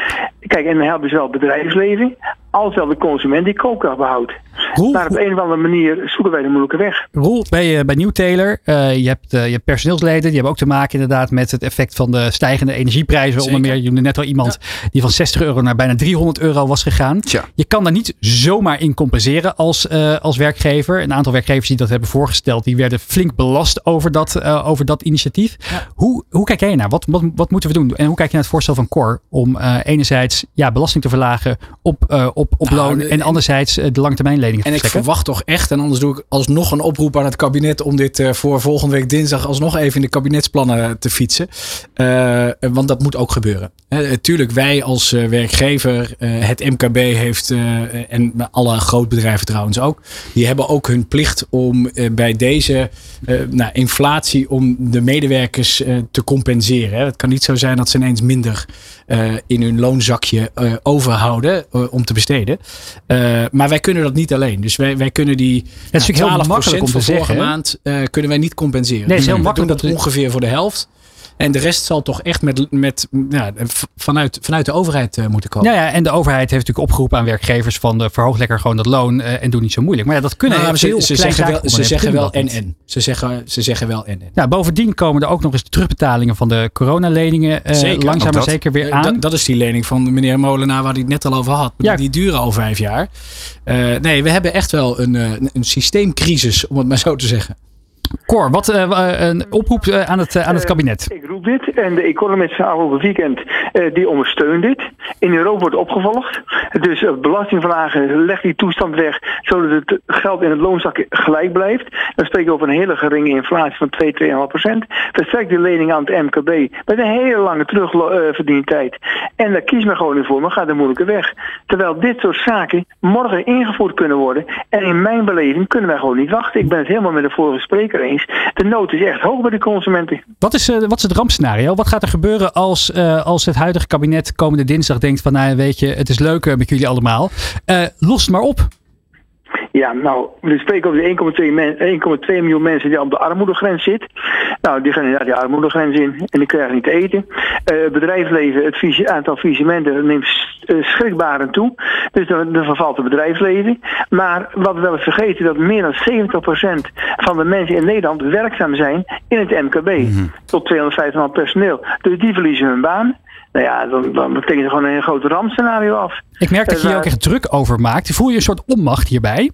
Kijk, en dan helpt dus wel bedrijfsleven. Als wel de consument die koopkracht behoudt. Roel, Maar op een of andere manier zoeken wij de moeilijke weg. Roel, bij, eh, bij Nieuwteler, eh, je, hebt, eh, je hebt personeelsleden, die hebben ook te maken inderdaad met het effect van de stijgende energieprijzen. Zeker. Onder meer, je noemde net al iemand die van 60 euro naar bijna 300 euro was gegaan. Tja. Je kan daar niet zomaar in compenseren als, eh, als werkgever. Een aantal werkgevers die dat hebben voorgesteld, die werden flink belast over dat, eh, over dat initiatief. Hoe, hoe kijk jij naar? Wat, wat, wat moeten we doen? En hoe kijk je naar het voorstel van Cor om eh, enerzijds ja, belasting te verlagen op, eh, op, op Nou, loon en anderzijds eh, de langetermijnleningen te En ik verwacht toch echt, en anders doe ik alsnog een oproep aan het kabinet om dit eh, voor volgende week dinsdag alsnog even in de kabinetsplannen te fietsen. Eh, want dat moet ook gebeuren. Eh, tuurlijk, wij als eh, werkgever, eh, het MKB heeft, eh, en alle grootbedrijven trouwens ook, die hebben ook hun plicht om eh, bij deze eh, nou, inflatie, om de medewerkers eh, te compenseren. Hè. Het kan niet zo zijn dat ze ineens minder eh, in hun loonzakje eh, overhouden eh, om te besteden. Eh, maar wij kunnen dat niet alleen. Dus wij, wij kunnen die Het is natuurlijk heel makkelijk om te van vorige zeggen, maand eh, kunnen wij niet compenseren. Nee, het is heel we makkelijk dat ongeveer voor de helft. En de rest zal toch echt met, met, ja, vanuit, vanuit de overheid eh, moeten komen. Nou ja, en de overheid heeft natuurlijk opgeroepen aan werkgevers van de verhoog lekker gewoon dat loon eh, en doe niet zo moeilijk. Maar ja, dat kunnen Nou, heel ze, ze zeggen wel, ze zeggen wel en en. Ze zeggen, ze zeggen wel en en. Nou, bovendien komen er ook nog eens de terugbetalingen van de coronaleningen eh, Zeker, langzaam maar zeker weer Eh, aan. Dat, dat is die lening van meneer Molenaar waar hij het net al over had. Ja. Die duren al vijf jaar. Eh, nee, we hebben echt wel een, eh, een systeemcrisis, om het maar zo te zeggen. Cor, wat eh, eh, een oproep eh, aan het, aan het kabinet. Ik roep dit en de economist van afgelopen weekend eh, die ondersteunt dit. In Europa wordt opgevolgd. Dus uh, belastingverlagen legt die toestand weg zodat het geld in het loonzakje gelijk blijft. Dan spreken we over een hele geringe inflatie van 2, 2,5 procent. Verstrekt die lening aan het MKB met een hele lange terugverdientijd. En daar kies men gewoon niet voor, maar gaat de moeilijke weg. Terwijl dit soort zaken morgen ingevoerd kunnen worden. En in mijn beleving kunnen wij gewoon niet wachten. Ik ben het helemaal met de vorige spreker eens. De nood is echt hoog bij de consumenten. Wat is, eh, wat is het rampscenario? Wat gaat er gebeuren als, eh, als het huidige kabinet komende dinsdag denkt van nou weet je, het is leuk eh, met jullie allemaal. Los maar op. Ja, nou, we spreken over de 1,2 men- 1,2 miljoen mensen die op de armoedegrens zitten. Nou, die gaan inderdaad die armoedegrens in en die krijgen niet te eten. Eh, het bedrijfsleven, het visi- aantal faillissementen neemt eh, schrikbarend toe. Dus dan, dan vervalt het bedrijfsleven. Maar wat we wel eens vergeten, dat meer dan 70% van de mensen in Nederland werkzaam zijn in het MKB. Tot 250 man personeel. Dus die verliezen hun baan. Nou ja, dan, dan betekent het gewoon een heel groot rampscenario af. Ik merk dat je Eh, hier ook echt druk over maakt. Voel je een soort onmacht hierbij?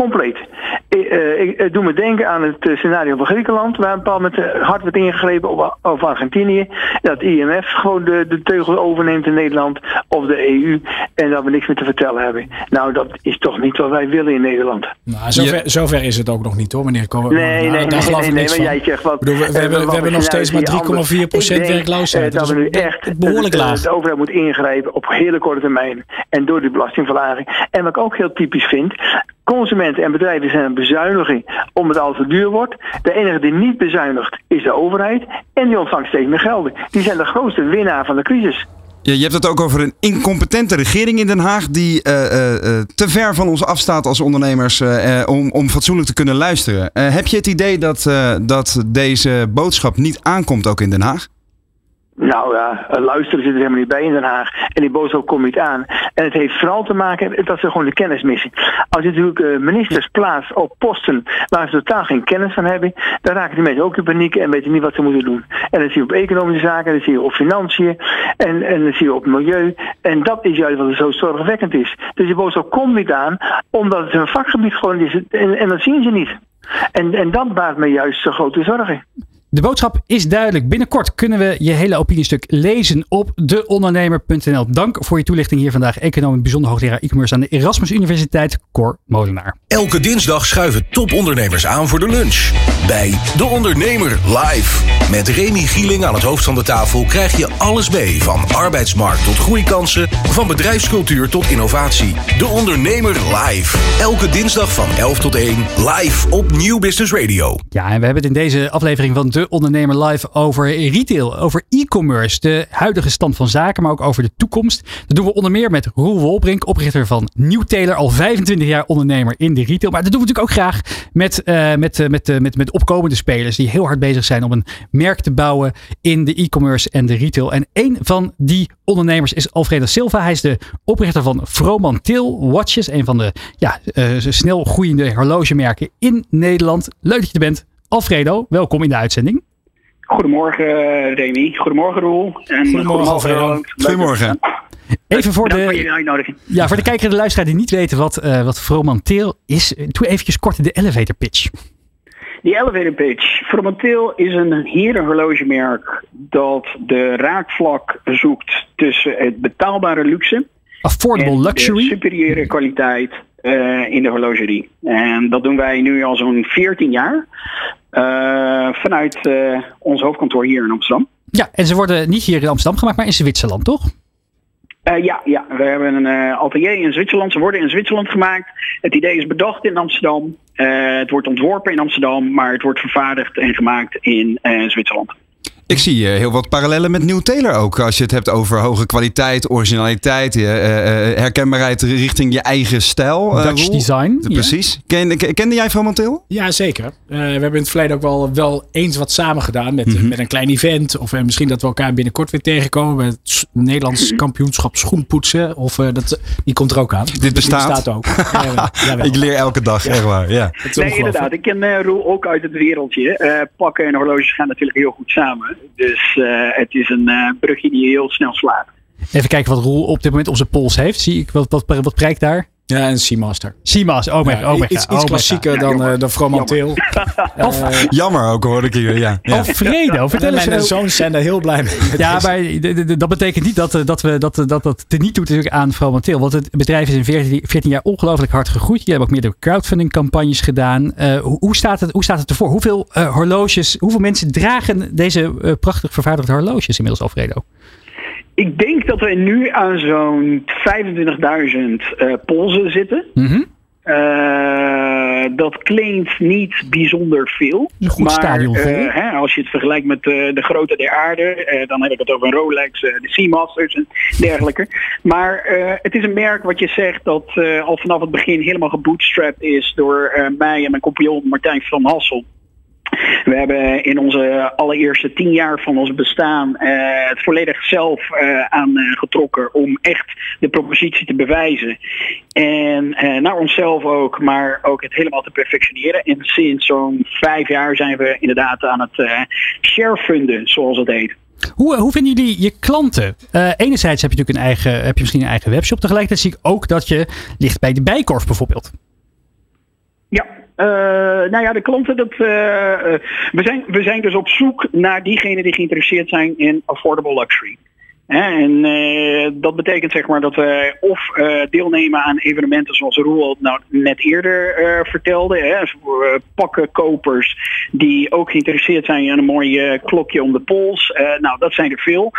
Compleet. Ik, eh, ik, het doet me denken aan het eh, scenario van Griekenland, waar een bepaald moment eh, hard werd ingegrepen op, op Argentinië. Dat IMF gewoon de, de teugel overneemt in Nederland of de EU en dat we niks meer te vertellen hebben. Nou, dat is toch niet wat wij willen in Nederland. Nou, zover, zover is het ook nog niet hoor, meneer Ko- Nee, nee, nou, nee, daar geloof nee, ik nee, niks maar van. jij zegt wat. Bedoel, we, we hebben, we hebben nog steeds maar die anders- 3,4% Ik denk, werkloosheid. dat Dat we nu is echt behoorlijk de, de- laag. De overheid moet ingrijpen op hele korte termijn. En door die belastingverlaging. En wat ik ook heel typisch vind. Consumenten en bedrijven zijn een bezuiniging omdat het al te duur wordt. De enige die niet bezuinigt is de overheid. En die ontvangt steeds meer gelden. Die zijn de grootste winnaar van de crisis. Ja, je hebt het ook over een incompetente regering in Den Haag die eh, eh, eh, te ver van ons afstaat als ondernemers om, om fatsoenlijk te kunnen luisteren. Heb je het idee dat, dat deze boodschap niet aankomt ook in Den Haag? Nou ja, luisteren zit er helemaal niet bij in Den Haag. En die boodschap komt niet aan. En het heeft vooral te maken dat ze gewoon de kennis missen. Als je natuurlijk eh, ministers plaatst op posten waar ze totaal geen kennis van hebben, dan raken die mensen ook in paniek en weten niet wat ze moeten doen. En dat zie je op economische zaken, dat zie je op financiën en, en dat zie je op milieu. En dat is juist wat zo zorgwekkend is. Dus die boodschap komt niet aan, omdat het een vakgebied gewoon is. En, en dat zien ze niet. En, en dat baart me juist zo grote zorgen. De boodschap is duidelijk. Binnenkort kunnen we je hele opiniestuk lezen op deondernemer.nl. Dank voor je toelichting hier vandaag. Econoom bijzonder hoogleraar e-commerce aan de Erasmus Universiteit, Cor Molenaar. Elke dinsdag schuiven topondernemers aan voor de lunch. Bij De Ondernemer live. Met Remy Gieling aan het hoofd van de tafel krijg je alles mee. Van arbeidsmarkt tot groeikansen, van bedrijfscultuur tot innovatie. De Ondernemer live. Elke dinsdag van 11 tot 1 live op Nieuw Business Radio. Ja, en we hebben het in deze aflevering van De Ondernemer Live over retail, over e-commerce, de huidige stand van zaken, maar ook over de toekomst. Dat doen we onder meer met Roel Wolbrink, oprichter van Nieuw Taylor, al 25 jaar ondernemer in de retail. Maar dat doen we natuurlijk ook graag met, uh, met, met, uh, met, met opkomende spelers die heel hard bezig zijn om een merk te bouwen in de e-commerce en de retail. En een van die ondernemers is Alfredo Silva. Hij is de oprichter van Fromantil Watches, een van de ja, snel groeiende horlogemerken in Nederland. Leuk dat je er bent. Alfredo, welkom in de uitzending. Goedemorgen Remy, goedemorgen Roel. En goedemorgen Alfredo. Goedemorgen. Even voor de, voor ja, voor de kijker en de luisteraar die niet weten wat, uh, wat Fromantil is, doe eventjes kort de elevator pitch. Die elevator pitch. Fromantil is een herenhorlogemerk dat de raakvlak zoekt tussen het betaalbare luxe Affordable en luxury. de superieure kwaliteit uh, in de horlogerie. En dat doen wij nu al zo'n 14 jaar. Uh, vanuit uh, ons hoofdkantoor hier in Amsterdam. Ja, en ze worden niet hier in Amsterdam gemaakt, maar in Zwitserland, toch? Uh, ja, ja, we hebben een uh, atelier in Zwitserland. Ze worden in Zwitserland gemaakt. Het idee is bedacht in Amsterdam. Uh, het wordt ontworpen in Amsterdam, maar het wordt vervaardigd en gemaakt in Zwitserland. Ik zie uh, heel wat parallellen met New Taylor ook. Als je het hebt over hoge kwaliteit, originaliteit, uh, uh, herkenbaarheid richting je eigen stijl. Dutch Roel. design. Precies. Ken, kende jij van Montil? Ja, zeker. we hebben in het verleden ook wel, wel eens wat samen gedaan met, Mhm. -hmm. met een klein event. Of misschien dat we elkaar binnenkort weer tegenkomen bij het Nederlands kampioenschap schoenpoetsen. Of dat, die komt er ook aan. Dit bestaat. Bestaat ook. ja. Ik leer elke dag, echt waar. Ja. Nee, inderdaad. Ik ken Roel ook uit het wereldje. pakken en horloges gaan natuurlijk heel goed samen. Dus uh, het is een uh, brugje die heel snel slaat. Even kijken wat Roel op dit moment op zijn pols heeft. Zie ik wat, wat, wat prijkt daar? Ja, een Seamaster. Seamaster, oh mijn ja, oh Iets, iets klassieker dan, uh, dan Fromantil. Of, jammer ook hoor ik hier, ja. ja. Alfredo, vertel eens. Mijn zoons zijn daar heel blij mee. Ja, maar dat betekent niet dat dat, we, dat, dat, dat het niet doet aan Fromantil. Want het bedrijf is in 14, 14 jaar ongelooflijk hard gegroeid. Je hebt ook meerdere crowdfunding campagnes gedaan. Uh, hoe, hoe, staat het, hoe staat het ervoor? Hoeveel uh, horloges, hoeveel mensen dragen deze uh, prachtig vervaardigde horloges inmiddels, Alfredo? Ik denk dat we nu aan zo'n 25.000 uh, polsen zitten. Mm -hmm. uh, dat klinkt niet bijzonder veel. Een goed maar stadion uh, hè, als je het vergelijkt met de grootte der aarde, dan heb ik het over een Rolex, de Seamasters en dergelijke. Maar het is een merk wat je zegt dat al vanaf het begin helemaal gebootstrapped is door mij en mijn compagnon Martijn van Hassel. We hebben in onze allereerste tien jaar van ons bestaan uh, het volledig zelf uh, aangetrokken om echt de propositie te bewijzen. En uh, naar onszelf ook, maar ook het helemaal te perfectioneren. En sinds zo'n vijf jaar zijn we inderdaad aan het sharefunden, zoals het heet. Hoe, hoe vinden jullie je klanten? Uh, enerzijds heb je natuurlijk een eigen, heb je misschien een eigen webshop. Tegelijkertijd zie ik ook dat je ligt bij de Bijkorf bijvoorbeeld. Ja, uh, nou ja, de klanten, dat, uh, we, zijn, we zijn dus op zoek naar diegenen die geïnteresseerd zijn in affordable luxury. En dat betekent zeg maar dat we of deelnemen aan evenementen zoals Roel nou net eerder vertelde. Hè, pakkenkopers die ook geïnteresseerd zijn in een mooi klokje om de pols. nou, dat zijn er veel.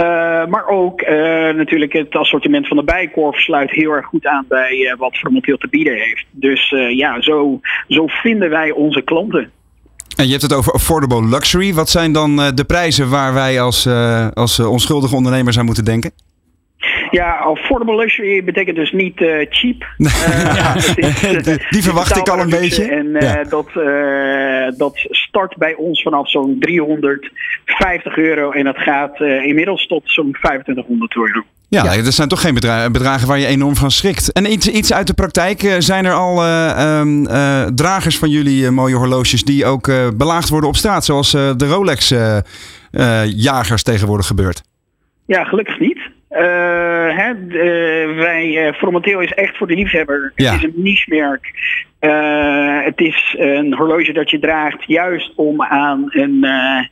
Uh, maar ook uh, natuurlijk het assortiment van de Bijkorf sluit heel erg goed aan bij uh, wat Fromantil te bieden heeft. Dus ja, zo, zo vinden wij onze klanten. En je hebt het over affordable luxury. Wat zijn dan de prijzen waar wij als, als onschuldige ondernemers aan moeten denken? Ja, affordable luxury betekent dus niet uh, cheap. Uh, ja, is, die verwacht ik al een beetje. En uh, ja. dat, dat start bij ons vanaf zo'n 350 euro en dat gaat inmiddels tot zo'n 2500 euro. Ja, ja, dat zijn toch geen bedragen, bedragen waar je enorm van schrikt. En iets, iets uit de praktijk. Zijn er al um, dragers van jullie mooie horloges die ook belaagd worden op straat, zoals de Rolex-jagers tegenwoordig gebeurt? Ja, gelukkig niet. Uh, hè, eh, wij, uh, Formateel is echt voor de liefhebber. Ja. Het is een niche-merk. Eh, het is een horloge dat je draagt juist om aan een, eh,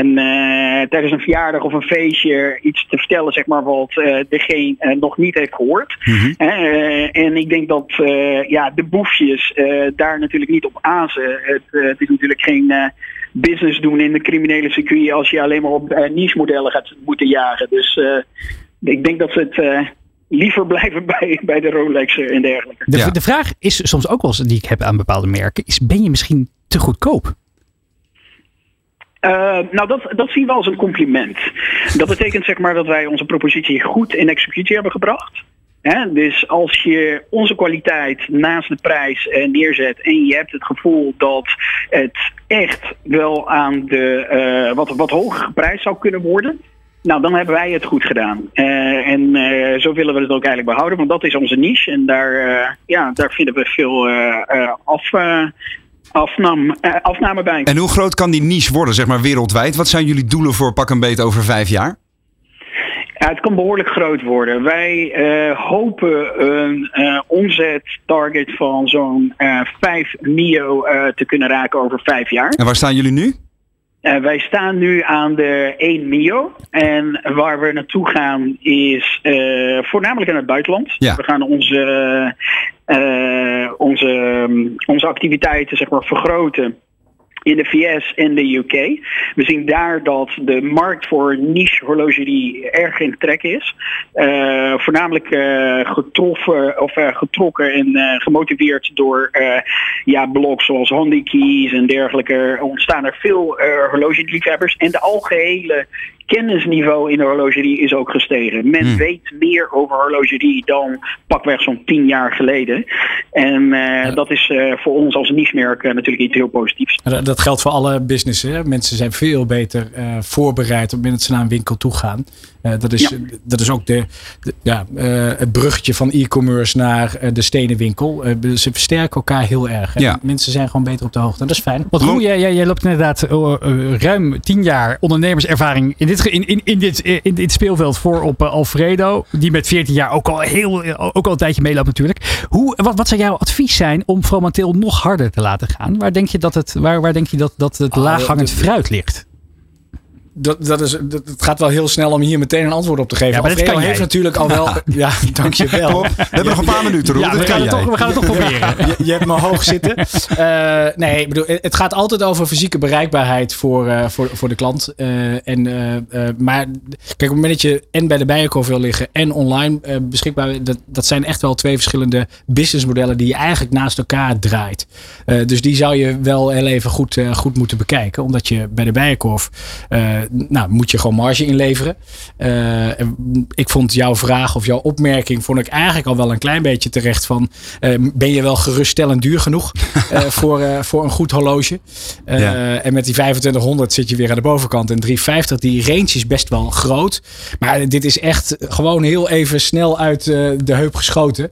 een, eh, tijdens een verjaardag of een feestje iets te vertellen, zeg maar, wat eh, degene eh, nog niet heeft gehoord. Eh, en ik denk dat eh, ja, de boefjes eh, daar natuurlijk niet op azen. Het, eh, het is natuurlijk geen eh, business doen in de criminele circuit als je alleen maar op eh, niche modellen gaat moeten jagen. Dus eh, ik denk dat ze het eh, liever blijven bij, bij de Rolex en dergelijke. De, Ja. de vraag is soms ook wel eens die ik heb aan bepaalde merken, is ben je misschien te goedkoop? Uh, nou, dat, dat zien we als een compliment. Dat betekent zeg maar dat wij onze propositie goed in executie hebben gebracht. Hè? Dus als je onze kwaliteit naast de prijs uh, neerzet en je hebt het gevoel dat het echt wel aan de uh, wat, wat hogere prijs zou kunnen worden. Nou, dan hebben wij het goed gedaan. Uh, en uh, zo willen we het ook eigenlijk behouden, want dat is onze niche. En daar, uh, ja, daar vinden we veel af, afnam, afname bij. En hoe groot kan die niche worden, zeg maar wereldwijd? Wat zijn jullie doelen voor pak een beet over vijf jaar? Ja, het kan behoorlijk groot worden. Wij hopen een uh, omzettarget van zo'n uh, 5 NIO te kunnen raken over vijf jaar. En waar staan jullie nu? Uh, wij staan nu aan de 1 MIO. En waar we naartoe gaan is uh, voornamelijk in het buitenland. Ja. We gaan onze, uh, onze, um, onze activiteiten zeg maar, vergroten in de VS en de UK. We zien daar dat de markt voor niche horlogerie erg in trek is. Uh, voornamelijk uh, getroffen of uh, getrokken en gemotiveerd door ja, blogs zoals Handy Keys en dergelijke. Er ontstaan er veel horlogeliefhebbers en de algehele kennisniveau in de horlogerie is ook gestegen. Men hmm. weet meer over horlogerie dan pakweg zo'n tien jaar geleden. En uh, ja. dat is uh, voor ons als niche-merk uh, natuurlijk iets heel positiefs. Dat geldt voor alle businessen. Mensen zijn veel beter voorbereid op het moment dat ze naar een winkel toe gaan. dat, is, ja. dat is ook de, de ja, het bruggetje van e-commerce naar de stenen winkel. ze versterken elkaar heel erg. Ja. Mensen zijn gewoon beter op de hoogte. En dat is fijn. Want hoe, jij, jij, jij loopt inderdaad ruim tien jaar ondernemerservaring in dit in, in, in, dit, in dit speelveld voor op uh, Alfredo. Die met 14 jaar ook al, heel, ook al een tijdje meeloopt natuurlijk. Hoe, wat, wat zou jouw advies zijn om Fromantil nog harder te laten gaan? Waar denk je dat het, waar, waar denk je dat, dat het oh, laaghangend fruit ligt? Dat, dat is, dat, het gaat wel heel snel om hier meteen een antwoord op te geven. Ja, maar Alfredo dat kan heeft natuurlijk al wel. Ja, dankjewel. Pop, we hebben nog een paar minuten, Roel. Ja, we, gaan het toch, we gaan het toch proberen. je, je, hebt me hoog zitten. Uh, nee, ik bedoel, het gaat altijd over fysieke bereikbaarheid voor, uh, voor, voor de klant. Uh, en, maar kijk, op het moment dat je en bij de Bijenkorf wil liggen en online beschikbaar, dat, dat zijn echt wel twee verschillende businessmodellen die je eigenlijk naast elkaar draait. dus die zou je wel heel even goed, goed moeten bekijken, omdat je bij de Bijenkorf nou, moet je gewoon marge inleveren. Uh, ik vond jouw vraag of jouw opmerking vond ik eigenlijk al wel een klein beetje terecht van uh, ben je wel geruststellend duur genoeg uh, voor, voor een goed horloge? Ja. En met die 2500 zit je weer aan de bovenkant en 350 die range is best wel groot. Maar dit is echt gewoon heel even snel uit de heup geschoten.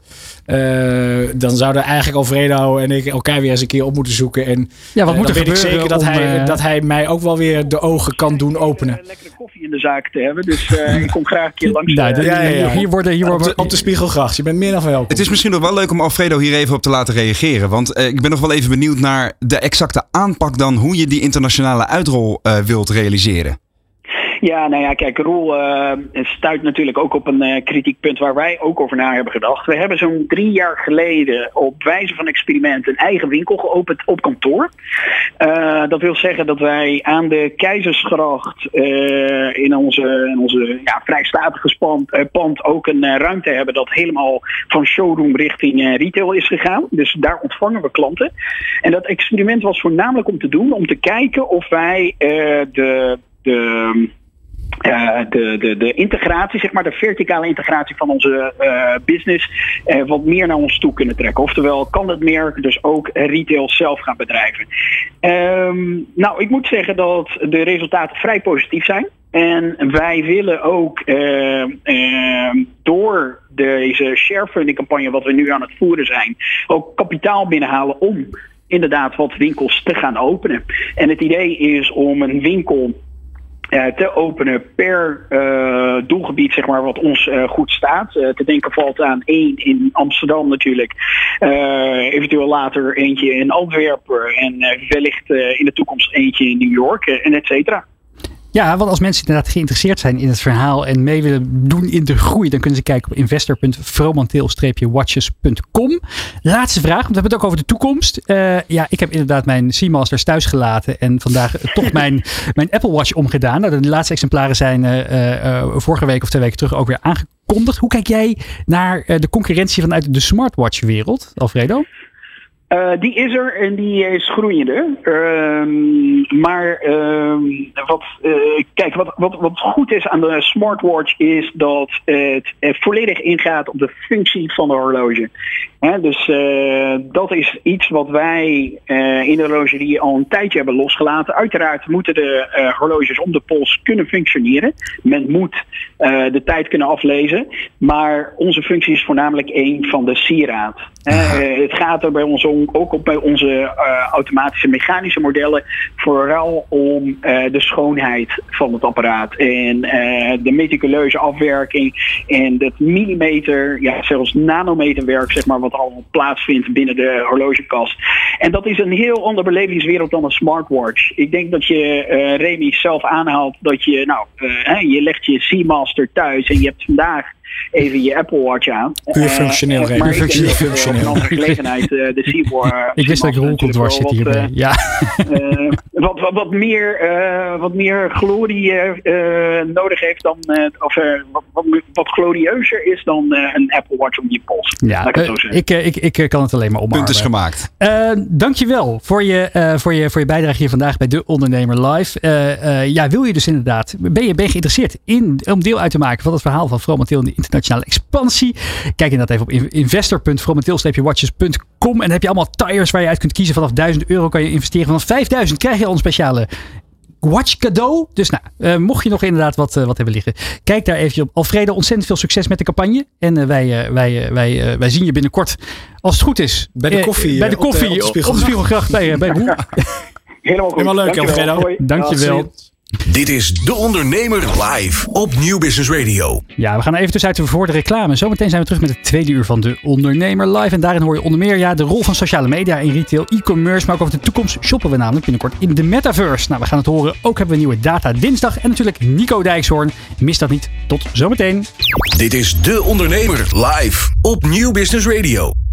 dan zouden eigenlijk Alfredo en ik elkaar weer eens een keer op moeten zoeken. En ja, wat moet dan er weet ik zeker dat, om, hij, dat hij mij ook wel weer de ogen kan doen openen. lekkere koffie in de zaak te hebben. Dus uh, ik kom graag een keer langs. Ja, ja, ja, ja. Hier worden, hier worden op, de, op de Spiegelgracht. Je bent meer dan welkom. Het is misschien nog wel leuk om Alfredo hier even op te laten reageren. Want uh, ik ben nog wel even benieuwd naar de exacte aanpak dan hoe je die internationale uitrol uh, wilt realiseren. Ja, nou ja, kijk, Roel uh, stuit natuurlijk ook op een uh, kritiek punt waar wij ook over na hebben gedacht. We hebben zo'n drie jaar geleden op wijze van experiment een eigen winkel geopend op kantoor. Uh, dat wil zeggen dat wij aan de Keizersgracht in onze, in onze ja, vrijstatige pand, pand ook een ruimte hebben dat helemaal van showroom richting retail is gegaan. Dus daar ontvangen we klanten. En dat experiment was voornamelijk om te doen, om te kijken of wij de de, uh, de, de, de integratie, zeg maar, de verticale integratie van onze uh, business uh, wat meer naar ons toe kunnen trekken. Oftewel, kan het merk dus ook retail zelf gaan bedrijven. Um, nou, ik moet zeggen dat de resultaten vrij positief zijn. En wij willen ook door deze sharefunding campagne wat we nu aan het voeren zijn, ook kapitaal binnenhalen om inderdaad wat winkels te gaan openen. En het idee is om een winkel eh, te openen per eh, doelgebied, zeg maar, wat ons eh, goed staat. Eh, te denken valt aan één in Amsterdam natuurlijk. Eh, eventueel later eentje in Antwerpen. En eh, wellicht eh, in de toekomst eentje in New York eh, en et cetera. Ja, want als mensen inderdaad geïnteresseerd zijn in het verhaal en mee willen doen in de groei, dan kunnen ze kijken op investor.vromanteel-watches.com. Laatste vraag, want we hebben het ook over de toekomst. Eh, ja, ik heb inderdaad mijn Seamasters thuis gelaten en vandaag toch mijn, mijn Apple Watch omgedaan. Nou, de laatste exemplaren zijn eh, eh, vorige week of twee weken terug ook weer aangekondigd. Hoe kijk jij naar eh, de concurrentie vanuit de smartwatch-wereld, Alfredo? Eh, die is er en die is groeiende. Ehm, maar ehm, wat, eh, kijk, wat, wat, wat goed is aan de smartwatch is dat het eh, volledig ingaat op de functie van de horloge. Dus eh, dat is iets wat wij eh, in de horlogerie al een tijdje hebben losgelaten. Uiteraard moeten de eh, horloges om de pols kunnen functioneren. Men moet de tijd kunnen aflezen. Maar onze functie is voornamelijk één van de sieraad. Het gaat er bij ons om, ook op bij onze automatische mechanische modellen vooral om de schoonheid van het apparaat. En de meticuleuze afwerking en het millimeter, ja zelfs nanometerwerk zeg maar, wat allemaal plaatsvindt binnen de horlogekast. En dat is een heel ander belevingswereld dan een smartwatch. Ik denk dat je, eh Remy, zelf aanhaalt dat je, nou, eh, je legt je Seamaster thuis en je hebt vandaag even je Apple Watch aan. Puur Eh, functioneel, Remy. maar Puur ik functioneel. op een andere gelegenheid eh, de Seaboard. Ik wist dat ik rolkop dwars zit hierbij. Ja. eh, wat, wat, wat, meer, eh, wat meer glorie eh, eh, nodig heeft dan, eh, of wat, wat, wat glorieuzer is dan eh, een Apple Watch om je pols. Ja, ik zo ik, ik, ik kan het alleen maar omarmen. Punt is gemaakt. Eh, dankjewel voor je, eh, voor, je, voor je bijdrage hier vandaag bij De Ondernemer Live. Eh, eh, ja, wil je dus inderdaad, ben je, ben je geïnteresseerd in, om deel uit te maken van het verhaal van de internationale expansie? Kijk inderdaad even op investor.fromateel-watches.com en dan heb je allemaal tires waar je uit kunt kiezen. Vanaf 1000 euro kan je investeren. Vanaf 5000 krijg je al een speciale watch cadeau. Dus nou, eh, mocht je nog inderdaad wat, eh, wat hebben liggen, kijk daar even op. Alfredo, ontzettend veel succes met de campagne. En eh, wij, wij, wij, wij zien je binnenkort, als het goed is. Bij de koffie, bij de op de- koffie, op de op de Spiegelgracht. Bij, bij Roel. Helemaal goed. Helemaal leuk, Dankjewel. Alfredo. Hoi. Dankjewel. Dit is De Ondernemer live op Nieuw Business Radio. Ja, we gaan even tussenuit voor de reclame. Zometeen zijn we terug met het tweede uur van De Ondernemer Live. En daarin hoor je onder meer ja, de rol van sociale media in retail, e-commerce. Maar ook over de toekomst shoppen we namelijk binnenkort in de metaverse. Nou, we gaan het horen. Ook hebben we nieuwe data dinsdag. En natuurlijk Nico Dijkshoorn. Mis dat niet. Tot zometeen. Dit is De Ondernemer live op Nieuw Business Radio.